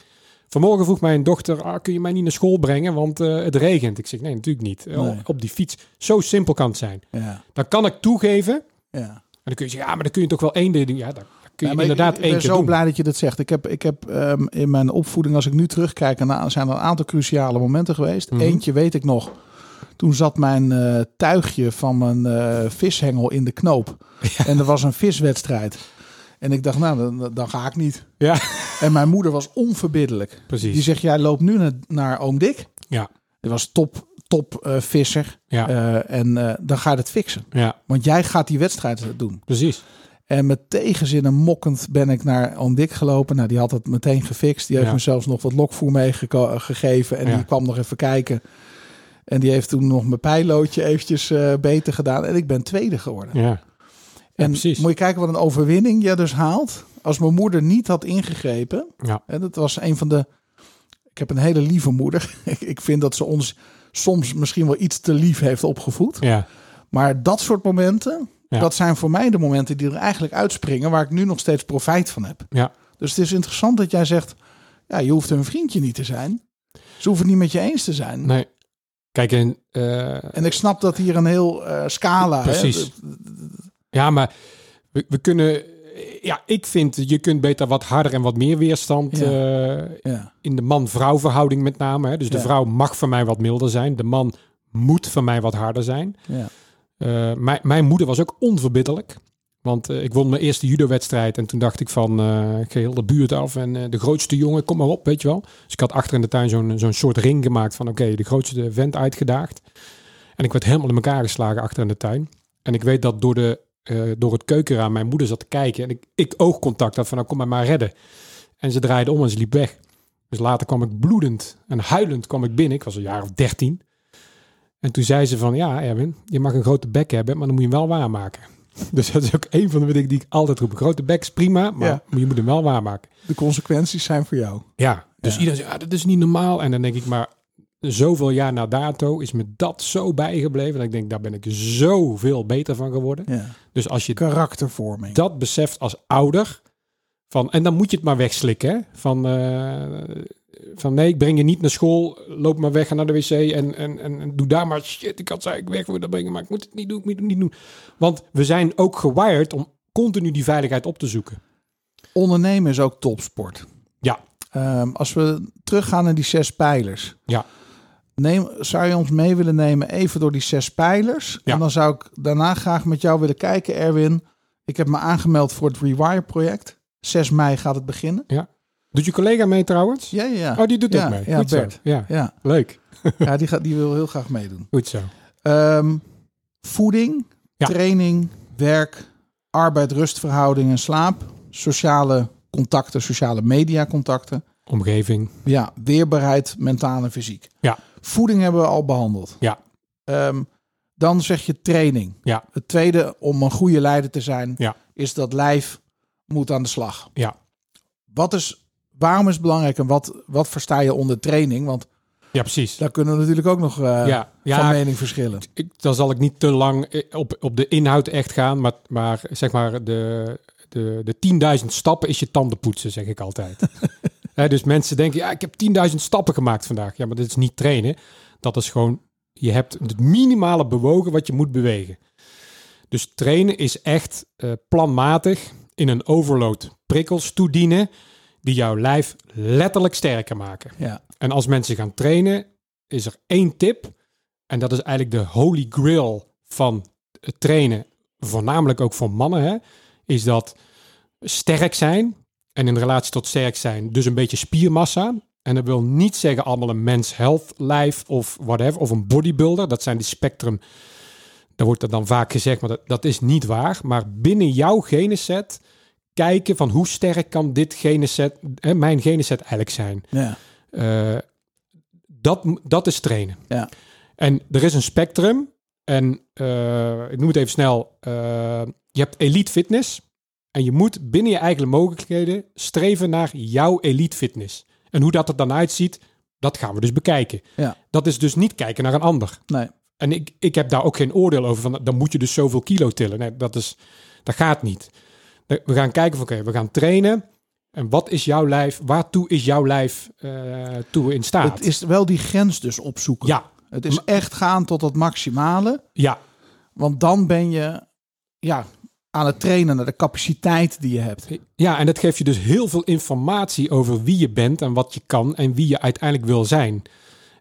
Vanmorgen vroeg mijn dochter: ah, kun je mij niet naar school brengen? Want eh, het regent. Ik zeg: nee, natuurlijk niet. Eh, Nee. Op die fiets. Zo simpel kan het zijn. Ja. Dan kan ik toegeven. En Ja. dan kun je zeggen: ja, maar dan kun je toch wel één ding doen. Ja, dan kun je Ja, ik- inderdaad ik, één ben keer zo doen. blij dat je dat zegt. Ik heb, ik heb ehm, in mijn opvoeding, als ik nu terugkijk, en zijn er een aantal cruciale momenten geweest. Mhm. Eentje weet ik nog. Toen zat mijn eh, tuigje van mijn vishengel in de knoop. En er was een viswedstrijd. En ik dacht, nou, dan, dan ga ik niet. Ja, En mijn moeder was onverbiddelijk. precies. Die zegt, jij loopt nu naar, naar oom Dick. Ja. Die was top, top eh, visser. Ja, Eh, en eh, dan ga je het fixen. ja, Want jij gaat die wedstrijd doen. precies. En met tegenzin en mokkend ben ik naar oom Dick gelopen. Nou, die had het meteen gefixt. Die heeft Ja. me zelfs nog wat lokvoer meegegeven. En Ja. die kwam nog even kijken. En die heeft toen nog mijn pijlootje eventjes beter gedaan. En ik ben tweede geworden. Ja, en precies. moet je kijken wat een overwinning je dus haalt. Als mijn moeder niet had ingegrepen. ja, En dat was een van de... Ik heb een hele lieve moeder. Ik- vind dat ze ons soms misschien wel iets te lief heeft opgevoed. ja, Maar dat soort momenten, Ja. dat zijn voor mij de momenten die er eigenlijk uitspringen, waar ik nu nog steeds profijt van heb. ja. Dus het is interessant dat jij zegt, ja, je hoeft een vriendje niet te zijn. Ze hoeven het niet met je eens te zijn. Nee. Kijk, en, eh, En ik snap dat hier een heel eh, scala. Precies. Hè? Ja, maar we, we kunnen. Ja, ik vind je kunt beter wat harder en wat meer weerstand Ja. eh, Ja, in de man-vrouw verhouding met name. Hè. Dus de Ja. vrouw mag van mij wat milder zijn. De man moet van mij wat harder zijn. ja, Eh, mijn, mijn moeder was ook onverbiddelijk. Want eh, ik won mijn eerste judo-wedstrijd en toen dacht ik van, eh ik ga heel de buurt af en de grootste jongen, kom maar op, weet je wel. Dus ik had achter in de tuin zo'n zo'n soort ring gemaakt van, oké, de grootste vent uitgedaagd. En ik werd helemaal in elkaar geslagen achter in de tuin. En ik weet dat door, de, eh, door het keukenraam mijn moeder zat te kijken en ik, ik oogcontact had van, nou kom mij maar redden. En ze draaide om en ze liep weg. Dus later kwam ik bloedend en huilend kwam ik binnen. Ik was een jaar of dertien. En toen zei ze van, ja Erwin, je mag een grote bek hebben, maar dan moet je hem wel waarmaken. Dus dat is ook een van de dingen die ik altijd roep. Grote bek is prima, maar Ja. je moet hem wel waarmaken. De consequenties zijn voor jou. Ja, dus Ja. iedereen zegt, ah, dat is niet normaal. En dan denk ik, maar zoveel jaar na dato is me dat zo bijgebleven. Dat ik denk, daar ben ik zoveel beter van geworden. Ja. Dus als je Karaktervorming. dat beseft als ouder, van, en dan moet je het maar wegslikken. Hè? Van, eh, van nee, ik breng je niet naar school, loop maar weg ga naar de wc en, en, en, en doe daar maar shit. Ik had zei ik weg willen brengen, maar ik moet het niet doen, ik moet het niet doen. Want we zijn ook gewired om continu die veiligheid op te zoeken. Ondernemen is ook topsport. Ja, Ehm, als we teruggaan naar die zes pijlers. ja, Neem, zou je ons mee willen nemen even door die zes pijlers? Ja. En dan zou ik daarna graag met jou willen kijken, Erwin. Ik heb me aangemeld voor het Rewire-project. 6 mei gaat het beginnen. Doet je collega mee trouwens? Ja, ja, ja. Oh, die doet ja, ook mee. Ja, Goed zo. Bert. Ja, Ja, leuk. ja die, gaat, die wil heel graag meedoen. Goed zo. Ehm, voeding, Ja. training, werk, arbeid, rustverhouding en slaap. Sociale contacten, sociale mediacontacten. Omgeving. Ja, weerbaarheid, mentaal en fysiek. Ja. Voeding hebben we al behandeld. Ja. Ehm, dan zeg je training. Ja. Het tweede, om een goede leider te zijn, Ja. is dat lijf moet aan de slag. Ja. Wat is, waarom is het belangrijk en wat, wat versta je onder training? Want Ja, precies. daar kunnen we natuurlijk ook nog eh, ja, van ja mening verschillen. ik, dan zal ik niet te lang eh, op, op de inhoud echt gaan, maar, maar zeg maar de, de, de 10.000 stappen is je tanden poetsen, zeg ik altijd. Hè, dus mensen denken, ja, ik heb 10.000 stappen gemaakt vandaag. Ja, maar dat is niet trainen. Dat is gewoon, je hebt het minimale bewogen wat je moet bewegen. Dus trainen is echt eh, planmatig in een overload prikkels toedienen die jouw lijf letterlijk sterker maken. Ja. En als mensen gaan trainen, is er één tip. En dat is eigenlijk de holy grail van het trainen, voornamelijk ook voor mannen, hè, is dat sterk zijn. En in relatie tot sterk zijn, dus een beetje spiermassa. En dat wil niet zeggen allemaal een mens health lijf of whatever, of een bodybuilder. Dat zijn die spectrum. Daar wordt er dan vaak gezegd, maar dat, dat is niet waar. Maar binnen jouw geneset kijken van hoe sterk kan dit geneset, hè, mijn geneset eigenlijk zijn. Ja. Eh, dat, dat is trainen. Ja. En er is een spectrum. En eh, ik noem het even snel. eh, je hebt elite fitness. En je moet binnen je eigen mogelijkheden streven naar jouw elite fitness. En hoe dat er dan uitziet, dat gaan we dus bekijken. Ja. Dat is dus niet kijken naar een ander. Nee. En ik, ik heb daar ook geen oordeel over van, dan moet je dus zoveel kilo tillen. Nee, dat, is, dat gaat niet. We gaan kijken van, oké, we gaan trainen. En wat is jouw lijf, waartoe is jouw lijf eh, toe in staat? Het is wel die grens dus opzoeken. Ja, Het is echt gaan tot het maximale. ja, Want dan ben je ja, aan het trainen naar de capaciteit die je hebt. ja, en dat geeft je dus heel veel informatie over wie je bent en wat je kan en wie je uiteindelijk wil zijn.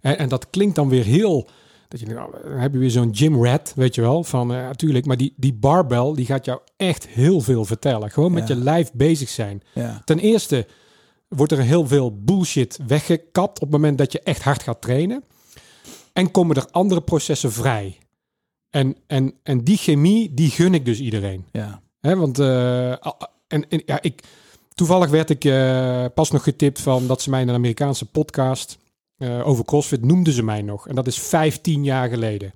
En, en dat klinkt dan weer heel, dat je denkt, nou, dan heb je weer zo'n gym rat, weet je wel, van eh, natuurlijk, maar die, die barbell, die gaat jou echt heel veel vertellen. Gewoon met Ja. je lijf bezig zijn. Ja. Ten eerste wordt er heel veel bullshit weggekapt op het moment dat je echt hard gaat trainen. En komen er andere processen vrij. En, en, en die chemie, die gun ik dus iedereen. Ja. Hè, want eh, en, en, ja, ik, toevallig werd ik eh, pas nog getipt van dat ze mij in een Amerikaanse podcast eh, over CrossFit noemden ze mij nog. En dat is 15 jaar geleden.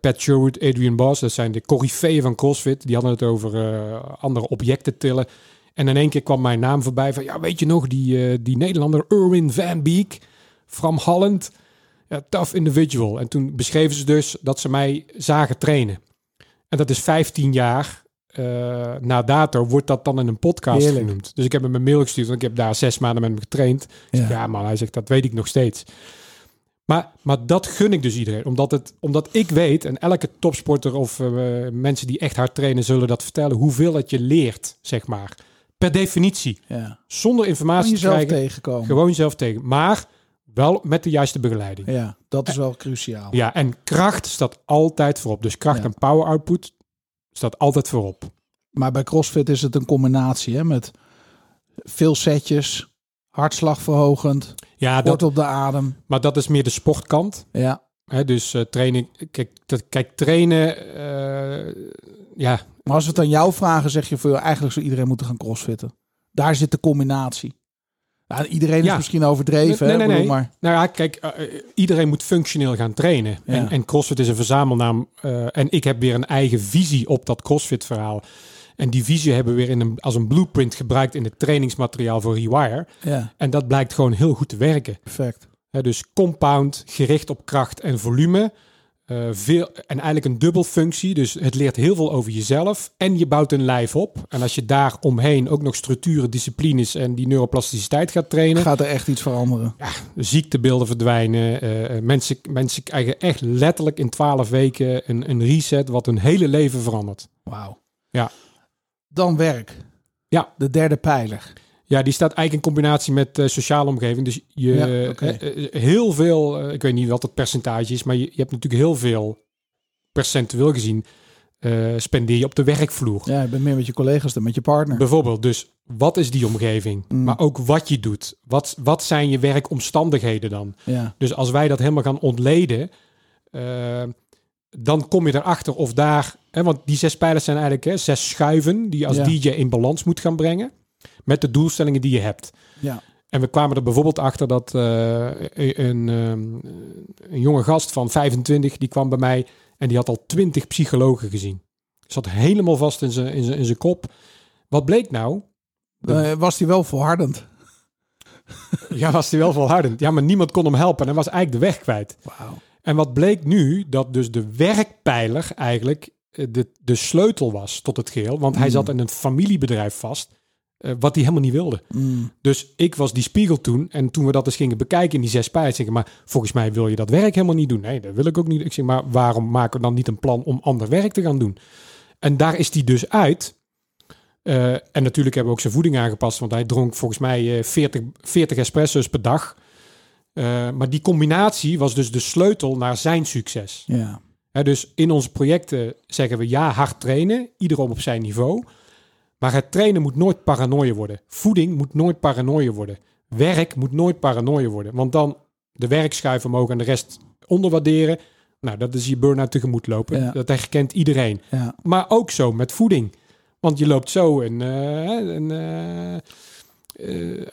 Pat Sherwood, Adrian Boss, dat zijn de coryfeeën van CrossFit. Die hadden het over andere objecten tillen. En in één keer kwam mijn naam voorbij van, ja, weet je nog, die, die Nederlander Erwin van Beek from Holland. Tough individual. En toen beschreven ze dus dat ze mij zagen trainen. En dat is 15 jaar eh, na dato, wordt dat dan in een podcast Heerlijk. genoemd. Dus ik heb hem een mail gestuurd, want ik heb daar zes maanden met hem getraind. Ja. man, hij zegt, dat weet ik nog steeds. Maar, maar dat gun ik dus iedereen. Omdat, het, omdat ik weet, en elke topsporter of eh, mensen die echt hard trainen zullen dat vertellen, hoeveel het je leert, zeg maar. Per definitie. ja. Zonder informatie te krijgen. tegenkomen. Gewoon zelf tegen. Maar wel met de juiste begeleiding. Ja, dat is wel cruciaal. Ja, en kracht staat altijd voorop. Dus kracht Ja. en power output staat altijd voorop. Maar bij CrossFit is het een combinatie hè, met veel setjes, hartslagverhogend, Ja, kort dat, op de adem. maar dat is meer de sportkant. Ja. Hè, dus eh, training, kijk, dat, kijk trainen, eh, ja, Maar als we het aan jou vragen, zeg je voor jou, eigenlijk zou iedereen moeten gaan crossfitten. Daar zit de combinatie. Ja, iedereen Ja. is misschien overdreven, Nee, nee, nee. maar Nou ja, kijk, eh, eh, iedereen moet functioneel gaan trainen. Ja. En, en CrossFit is een verzamelnaam. eh, en ik heb weer een eigen visie op dat CrossFit-verhaal. En die visie hebben we weer in een, als een blueprint gebruikt in het trainingsmateriaal voor Rewire. ja, En dat blijkt gewoon heel goed te werken. perfect. Dus compound, gericht op kracht en volume. Eh, veel, en eigenlijk een dubbelfunctie. Dus het leert heel veel over jezelf. En je bouwt een lijf op. En als je daar omheen ook nog structuren, disciplines en die neuroplasticiteit gaat trainen. Gaat er echt iets veranderen? ziektebeelden verdwijnen. eh, eh, mensen, mensen krijgen echt letterlijk in twaalf weken een, een reset wat hun hele leven verandert. Wauw. Ja. Dan werk. Ja. De derde pijler. Ja, die staat eigenlijk in combinatie met eh, sociale omgeving. Dus je Ja, eh, eh, heel veel, ik weet niet wat het percentage is, maar je, je hebt natuurlijk heel veel percentueel gezien spendeer je op de werkvloer. Ja, je bent meer met je collega's dan met je partner. Bijvoorbeeld, dus wat is die omgeving? Mm. Maar ook wat je doet. Wat, wat zijn je werkomstandigheden dan? Ja, Dus als wij dat helemaal gaan ontleden, dan kom je erachter of daar, hè, want die zes pijlers zijn eigenlijk hè, zes schuiven die je als Ja. DJ in balans moet gaan brengen met de doelstellingen die je hebt. ja, En we kwamen er bijvoorbeeld achter dat eh, een, ehm, een jonge gast van 25, die kwam bij mij en die had al 20 psychologen gezien. Zat helemaal vast in zijn, in zijn, in zijn kop. Wat bleek nou? Eh, was die wel volhardend? Ja, was hij wel volhardend. Ja, maar niemand kon hem helpen en hij was eigenlijk de weg kwijt. Wauw. En wat bleek nu? Dat dus de werkpijler eigenlijk eh, de, de sleutel was tot het geheel. Want hij Mm. zat in een familiebedrijf vast, eh, wat hij helemaal niet wilde. Mm. Dus ik was die spiegel toen. En toen we dat eens gingen bekijken in die zes pijlers, zeg ik, maar volgens mij wil je dat werk helemaal niet doen. Nee, dat wil ik ook niet. Ik zeg, maar waarom maken we dan niet een plan om ander werk te gaan doen? En daar is hij dus uit. Eh, en natuurlijk hebben we ook zijn voeding aangepast, want hij dronk volgens mij eh, 40, 40 espresso's per dag. Eh, maar die combinatie was dus de sleutel naar zijn succes. Ja, Hè, dus in onze projecten zeggen we ja, hard trainen, iedereen op zijn niveau. Maar het trainen moet nooit paranoia worden. Voeding moet nooit paranoia worden. Werk moet nooit paranoia worden. Want dan de werk schuiven omhoog en de rest onderwaarderen. Nou, dat is je burn-out tegemoet lopen. Ja. Dat herkent iedereen. ja, Maar ook zo met voeding. Want je loopt zo een, eh, een, eh, eh,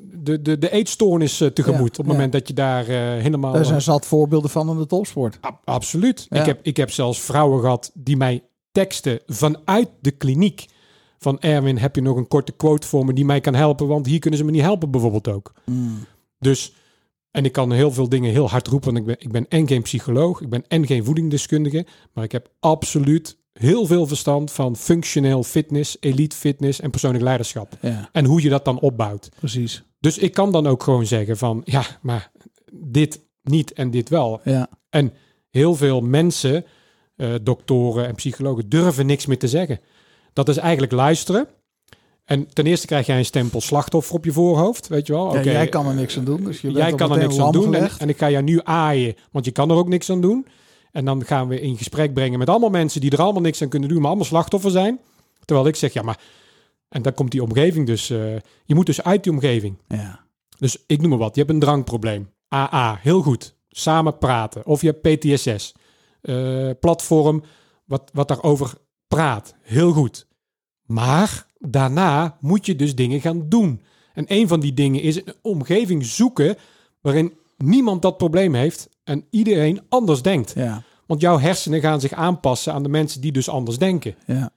de, de, de eetstoornis tegemoet. Ja, op het moment dat je daar helemaal... daar zijn zat voorbeelden van in de topsport. Ab- absoluut. Ik, heb, ik heb zelfs vrouwen gehad die mij teksten vanuit de kliniek. Van Erwin, heb je nog een korte quote voor me die mij kan helpen? Want hier kunnen ze me niet helpen bijvoorbeeld ook. Mm. Dus, en ik kan heel veel dingen heel hard roepen. Want ik ben, ik ben en geen psycholoog, ik ben en geen voedingsdeskundige. Maar ik heb absoluut heel veel verstand van functioneel fitness, elite fitness en persoonlijk leiderschap. Ja, En hoe je dat dan opbouwt. precies. Dus ik kan dan ook gewoon zeggen van, ja, maar dit niet en dit wel. Ja, En heel veel mensen, eh, doktoren en psychologen, durven niks meer te zeggen. Dat is eigenlijk luisteren. En ten eerste krijg jij een stempel slachtoffer op je voorhoofd, weet je wel. ja jij kan er niks aan doen. Dus je bent jij kan er niks aan doen en ik ga jou nu aaien, want je kan er ook niks aan doen. En dan gaan we in gesprek brengen met allemaal mensen die er allemaal niks aan kunnen doen, maar allemaal slachtoffer zijn. Terwijl ik zeg, ja maar, en dan komt die omgeving dus, eh, je moet dus uit die omgeving. Ja, Dus ik noem maar wat. Je hebt een drankprobleem. AA, heel goed. Samen praten. Of je hebt PTSS. Eh, platform wat, wat daarover praat. Heel goed. Maar daarna moet je dus dingen gaan doen. En een van die dingen is een omgeving zoeken waarin niemand dat probleem heeft en iedereen anders denkt. ja, Want jouw hersenen gaan zich aanpassen aan de mensen die dus anders denken. ja.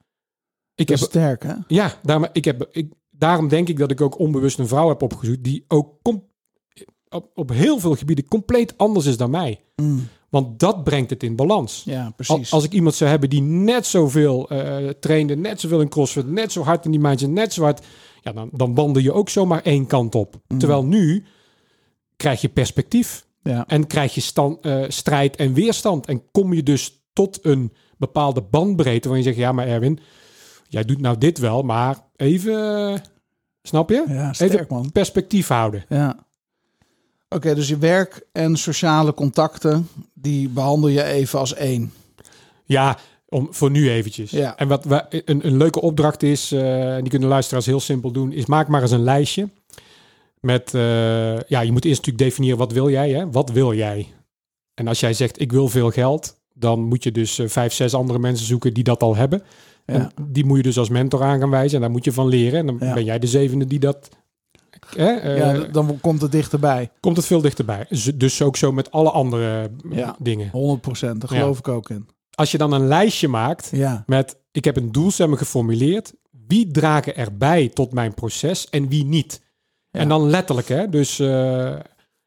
Ik heb, sterk, hè? ja, daarom, ik heb, ik, daarom denk ik dat ik ook onbewust een vrouw heb opgezocht die ook op, op heel veel gebieden compleet anders is dan mij. Mm. Want dat brengt het in balans. Ja, precies. Als ik iemand zou hebben die net zoveel eh trainde, net zoveel in CrossFit, net zo hard in die mindset, net zo hard, ja, dan, dan wandel je ook zomaar één kant op. Mm. Terwijl nu krijg je perspectief ja, en krijg je stand, eh, strijd en weerstand. En kom je dus tot een bepaalde bandbreedte waarin je zegt, ja maar Erwin, jij doet nou dit wel, maar even, eh, snap je? ja, sterk, even man. perspectief houden. Ja. Oké, dus je werk en sociale contacten, die behandel je even als één. Ja, Om, voor nu eventjes. Ja. En wat we, een, een leuke opdracht is, eh, en die kunnen luisteraars heel simpel doen, is maak maar eens een lijstje. Met, eh, ja, je moet eerst natuurlijk definiëren wat wil jij, hè? Wat wil jij? En als jij zegt ik wil veel geld, dan moet je dus eh, vijf, zes andere mensen zoeken die dat al hebben. Ja. En die moet je dus als mentor aan gaan wijzen en daar moet je van leren. En dan Ja. ben jij de zevende die dat... Hè, eh, ja, d- dan komt het dichterbij. komt het veel dichterbij. Dus- ook zo met alle andere Ja. dingen. 100 procent, daar Ja. geloof ik ook in. Als je dan een lijstje maakt Ja, met ik heb een doelstelling geformuleerd. Wie dragen erbij tot mijn proces en wie niet? En dan letterlijk, hè? Dus eh,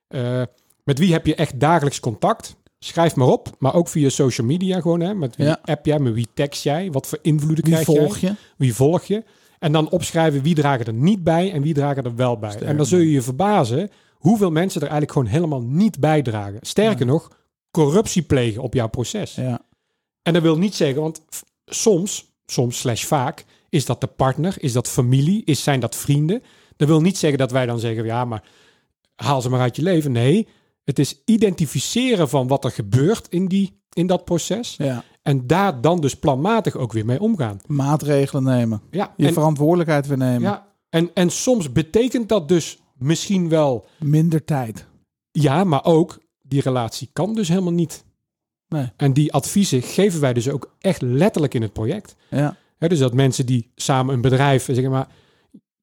eh, met wie heb je echt dagelijks contact? Schrijf maar op, maar ook via social media gewoon, hè? Met wie app jij, met wie text jij? Wat voor invloeden wie krijg volg jij? je? Wie volg je? En dan opschrijven wie dragen er niet bij en wie dragen er wel bij. En dan zul je je verbazen hoeveel mensen er eigenlijk gewoon helemaal niet bijdragen. Sterker nog, corruptie plegen op jouw proces. Ja, En dat wil niet zeggen, want soms, soms slash vaak, is dat de partner, is dat familie, is, zijn dat vrienden. Dat wil niet zeggen dat wij dan zeggen, ja, maar haal ze maar uit je leven. Nee, het is identificeren van wat er gebeurt in, die, in dat proces. ja. En daar dan dus planmatig ook weer mee omgaan. Maatregelen nemen. Ja, Je en, verantwoordelijkheid weer nemen. ja en, en soms betekent dat dus misschien wel, Minder tijd. ja, maar ook die relatie kan dus helemaal niet. Nee. En die adviezen geven wij dus ook echt letterlijk in het project. Ja, dus dat mensen die samen een bedrijf zeggen, maar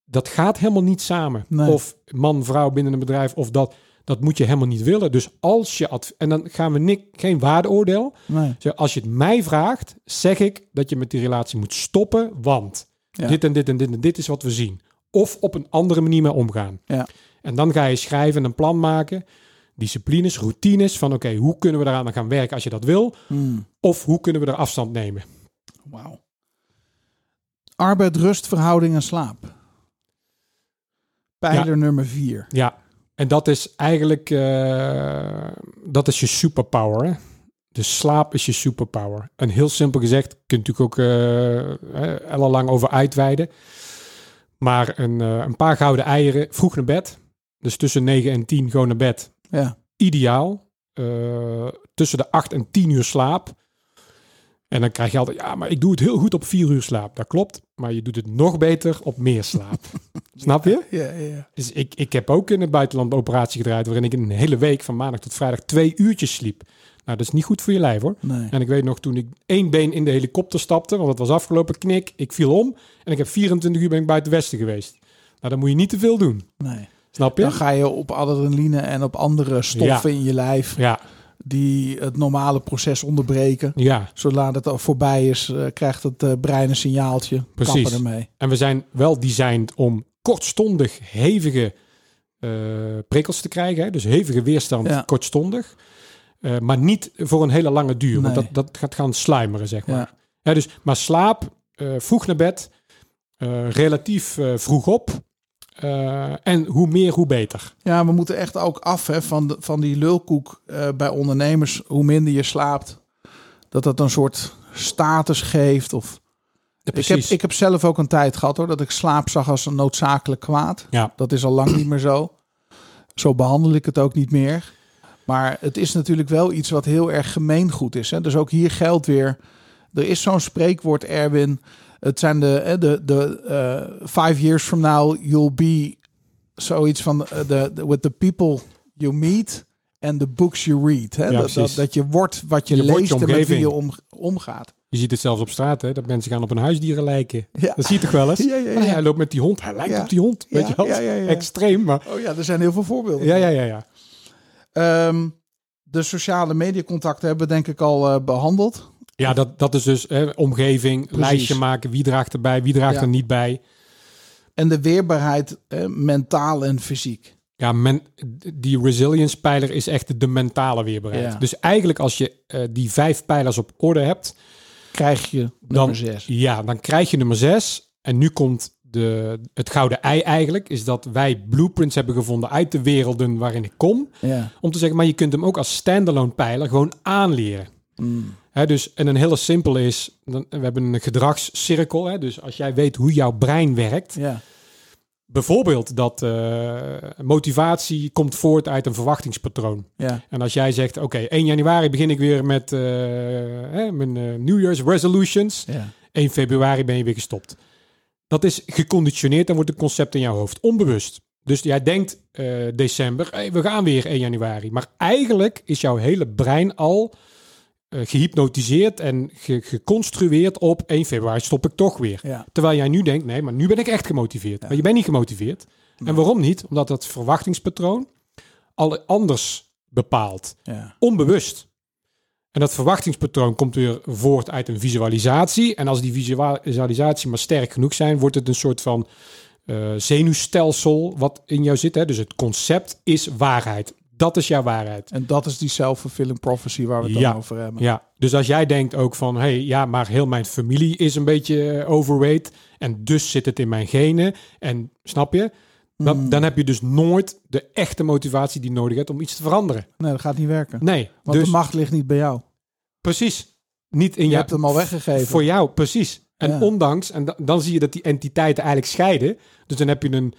dat gaat helemaal niet samen. Nee. Of man, vrouw binnen een bedrijf, of dat, dat moet je helemaal niet willen. Dus als je, en dan gaan we nik, geen waardeoordeel. nee. Als je het mij vraagt, zeg ik dat je met die relatie moet stoppen, want Ja. dit en dit en dit en dit is wat we zien. Of op een andere manier mee omgaan. Ja. En dan ga je schrijven en een plan maken, disciplines, routines van oké, hoe kunnen we eraan gaan werken als je dat wil? Hmm. Of hoe kunnen we er afstand nemen? Wauw. Arbeid, rust, verhouding en slaap. Pijler Ja. nummer vier. Ja, en dat is eigenlijk, eh, dat is je superpower. Hè? De slaap is je superpower. En heel simpel gezegd, kunt natuurlijk ook uh, ellenlang over uitweiden. Maar een, een paar gouden eieren, vroeg naar bed. Dus tussen 9 en 10 gewoon naar bed. Ja, Ideaal. Tussen de 8 en 10 uur slaap. En dan krijg je altijd, ja, maar ik doe het heel goed op 4 uur slaap. Dat klopt, maar je doet het nog beter op meer slaap. Snap je? ja, ja. ja. Dus ik, ik heb ook in het buitenland een operatie gedraaid waarin ik een hele week van maandag tot vrijdag twee uurtjes sliep. Nou, dat is niet goed voor je lijf hoor. Nee. En ik weet nog toen ik één been in de helikopter stapte, want het was afgelopen, knik, ik viel om en ik heb 24 uur ben ik buiten westen geweest. Nou, dan moet je niet te veel doen. nee. Snap je? Dan ga je op adrenaline en op andere stoffen in je lijf Ja, die het normale proces onderbreken. ja. Zodra het al voorbij is, eh, krijgt het eh, brein een signaaltje. Precies. Kappen ermee. En we zijn wel designed om kortstondig hevige eh, prikkels te krijgen. Hè? Dus hevige weerstand Ja. kortstondig. Maar niet voor een hele lange duur. Want dat, dat gaat gaan sluimeren, zeg maar. Ja. Dus, maar slaap, vroeg naar bed, relatief vroeg op. Eh, en hoe meer, hoe beter. Ja, we moeten echt ook af hè, van, de, van die lulkoek eh, bij ondernemers. Hoe minder je slaapt, dat dat een soort status geeft. Of... Ik, heb, ik heb zelf ook een tijd gehad hoor, dat ik slaap zag als een noodzakelijk kwaad. Ja. Dat is al lang niet meer zo. Zo behandel ik het ook niet meer. Maar het is natuurlijk wel iets wat heel erg gemeengoed is. Hè? Dus ook hier geldt weer. Er is zo'n spreekwoord, Erwin. Het zijn de, hè, de, de eh, five years from now, you'll be zoiets van eh, de, de with the people you meet and the books you read. Hè? Ja, dat, dat, dat je wordt wat je, leest je en met wie je om, omgaat. Je ziet het zelfs op straat, hè, dat mensen gaan op een huisdieren lijken. Ja. Dat zie je toch wel eens? Ja, ja, ja. Hij loopt met die hond, hij lijkt op die hond. Weet je wel? Extreem, maar... Oh ja, er zijn heel veel voorbeelden. Ja, ja, ja, ja. Ehm, de sociale mediacontacten hebben we denk ik al eh, behandeld. Ja, dat, dat is dus hè, omgeving, Precies. lijstje maken. Wie draagt erbij, wie draagt Ja. er niet bij. En de weerbaarheid, eh, mentaal en fysiek. Ja, men, die resilience pijler is echt de mentale weerbaarheid. Ja. Dus eigenlijk als je eh, die vijf pijlers op orde hebt, Krijg je dan, nummer zes. Ja, dan krijg je nummer zes. En nu komt de, het gouden ei eigenlijk, is dat wij blueprints hebben gevonden uit de werelden waarin ik kom. Ja. Om te zeggen, maar je kunt hem ook als standalone pijler gewoon aanleren. Mm. Dus, en een hele simpele is, dan, we hebben een gedragscirkel. Hè, dus als jij weet hoe jouw brein werkt, ja. bijvoorbeeld dat eh, motivatie komt voort uit een verwachtingspatroon. Ja. En als jij zegt, oké, 1 januari begin ik weer met eh, hè, mijn eh, New Year's resolutions. Ja. 1 februari ben je weer gestopt. Dat is geconditioneerd, dan wordt het concept in jouw hoofd. Onbewust. Dus jij denkt december, hey, we gaan weer 1 januari. Maar eigenlijk is jouw hele brein al eh, gehypnotiseerd en ge- geconstrueerd op 1 februari stop ik toch weer. Ja. Terwijl jij nu denkt, nee, maar nu ben ik echt gemotiveerd. Maar je bent niet gemotiveerd. En waarom niet? Omdat dat verwachtingspatroon al anders bepaalt. Ja. Onbewust. En dat verwachtingspatroon komt weer voort uit een visualisatie. En als die visualisatie maar sterk genoeg zijn, wordt het een soort van eh, zenuwstelsel wat in jou zit. Hè? Dus het concept is waarheid. Dat is jouw waarheid. En dat is die self-fulfilling prophecy waar we het Ja. dan over hebben. Ja, dus als jij denkt ook van, hé, hey, ja, maar heel mijn familie is een beetje eh, overweight en dus zit het in mijn genen en snap je? Dan, Mm. dan heb je dus nooit de echte motivatie die nodig hebt om iets te veranderen. Nee, dat gaat niet werken. Nee, Want dus de macht ligt niet bij jou. precies. Niet in Je jou- hebt hem al weggegeven. Voor jou, precies. En Ja. ondanks, en da- dan zie je dat die entiteiten eigenlijk scheiden. Dus dan heb je een,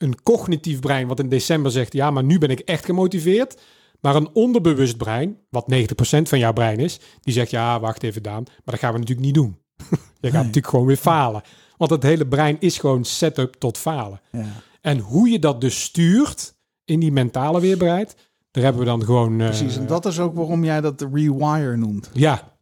een cognitief brein wat in december zegt, ja, maar nu ben ik echt gemotiveerd. Maar een onderbewust brein, wat 90% van jouw brein is, die zegt, ja, wacht even Daan, maar dat gaan we natuurlijk niet doen. Je gaat natuurlijk gewoon weer falen. Want het hele brein is gewoon setup tot falen. Ja. En hoe je dat dus stuurt in die mentale weerbaarheid, daar hebben we dan gewoon... eh, Precies, en dat is ook waarom jij dat rewire noemt. Ja,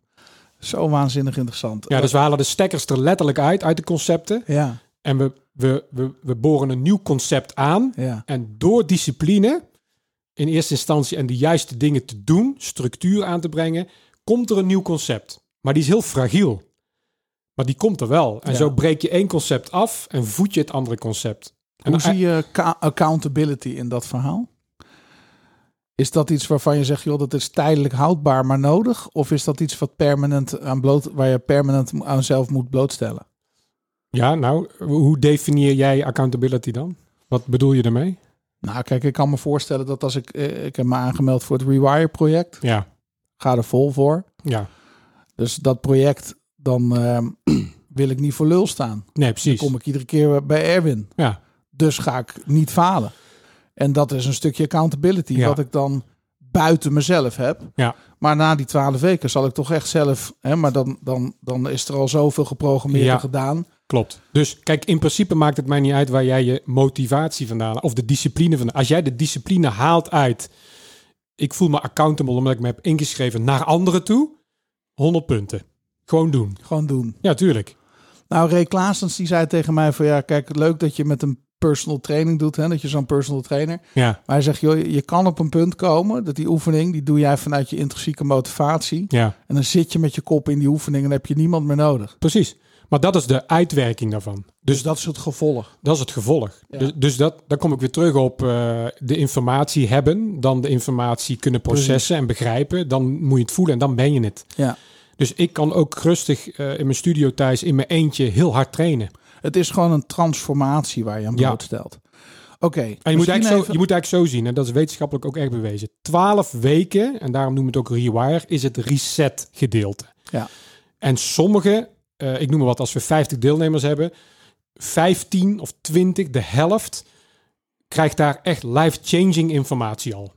Zo waanzinnig interessant. ja, dus we halen de stekkers er letterlijk uit, uit de concepten. ja, En we, we, we, we boren een nieuw concept aan. ja, En door discipline, in eerste instantie, en de juiste dingen te doen, structuur aan te brengen, komt er een nieuw concept. Maar die is heel fragiel. Maar die komt er wel. En Ja. zo breek je één concept af en voed je het andere concept. Hoe zie je accountability in dat verhaal? Is dat iets waarvan je zegt, joh, dat is tijdelijk houdbaar, maar nodig? Of is dat iets wat permanent aan bloot, waar je permanent aan zelf moet blootstellen? Ja, nou, hoe definieer jij accountability dan? Wat bedoel je ermee? Nou, kijk, ik kan me voorstellen dat als ik, eh, ik heb me aangemeld voor het Rewire-project, Ja, ga er vol voor. ja. Dus dat project, dan ehm, wil ik niet voor lul staan. Nee, precies. Kom ik iedere keer bij Erwin. Ja, Dus ga ik niet falen. En dat is een stukje accountability, Ja. wat ik dan buiten mezelf heb. ja, Maar na die twaalf weken zal ik toch echt zelf, hè, maar dan, dan, dan is er al zoveel geprogrammeerd Ja. en gedaan. Klopt. Dus kijk, in principe maakt het mij niet uit waar jij je motivatie vandaan haalt. Of de discipline vandaan. Als jij de discipline haalt uit... Ik voel me accountable omdat ik me heb ingeschreven naar anderen toe. 100 punten. Gewoon doen. Gewoon doen. Ja, tuurlijk. Nou, Ray Klaasens die zei tegen mij van ja, kijk, leuk dat je met een personal training doet, hè, dat je zo'n personal trainer. Ja, Maar hij zegt, joh, je kan op een punt komen dat die oefening, die doe jij vanuit je intrinsieke motivatie. ja, En dan zit je met je kop in die oefening en dan heb je niemand meer nodig. precies. Maar dat is de uitwerking daarvan. Dus Dus dat is het gevolg. dat is het gevolg. Ja. Dus, dus dat, dan kom ik weer terug op eh, de informatie hebben. Dan de informatie kunnen processen en begrijpen. Dan moet je het voelen en dan ben je het. Ja. Dus ik kan ook rustig eh, in mijn studio thuis in mijn eentje heel hard trainen. Het is gewoon een transformatie waar je aan Ja. blootstelt. Oké. En je moet, eigenlijk zo, je moet eigenlijk zo zien, en dat is wetenschappelijk ook echt bewezen. 12 weken, en daarom noemen we het ook rewire, is het reset gedeelte. Ja. En sommige, eh, ik noem maar wat, als we 50 deelnemers hebben, 15 of 20, de helft, krijgt daar echt life-changing informatie al.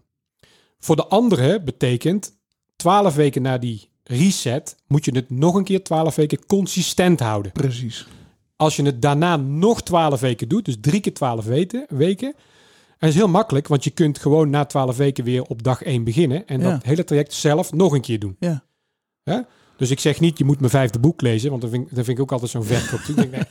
Voor de andere betekent 12 weken na die reset, moet je het nog een keer 12 weken consistent houden. Precies. Als je het daarna nog 12 weken doet, dus drie keer 12 weken, weken. En dat is heel makkelijk, want je kunt gewoon na 12 weken weer op dag 1 beginnen. En Ja. dat hele traject zelf nog een keer doen. Ja. Hè? Dus ik zeg niet, je moet mijn vijfde boek lezen, want dat vind, ik- dat vind ik ook altijd zo'n verkoop. Ik denk, nee.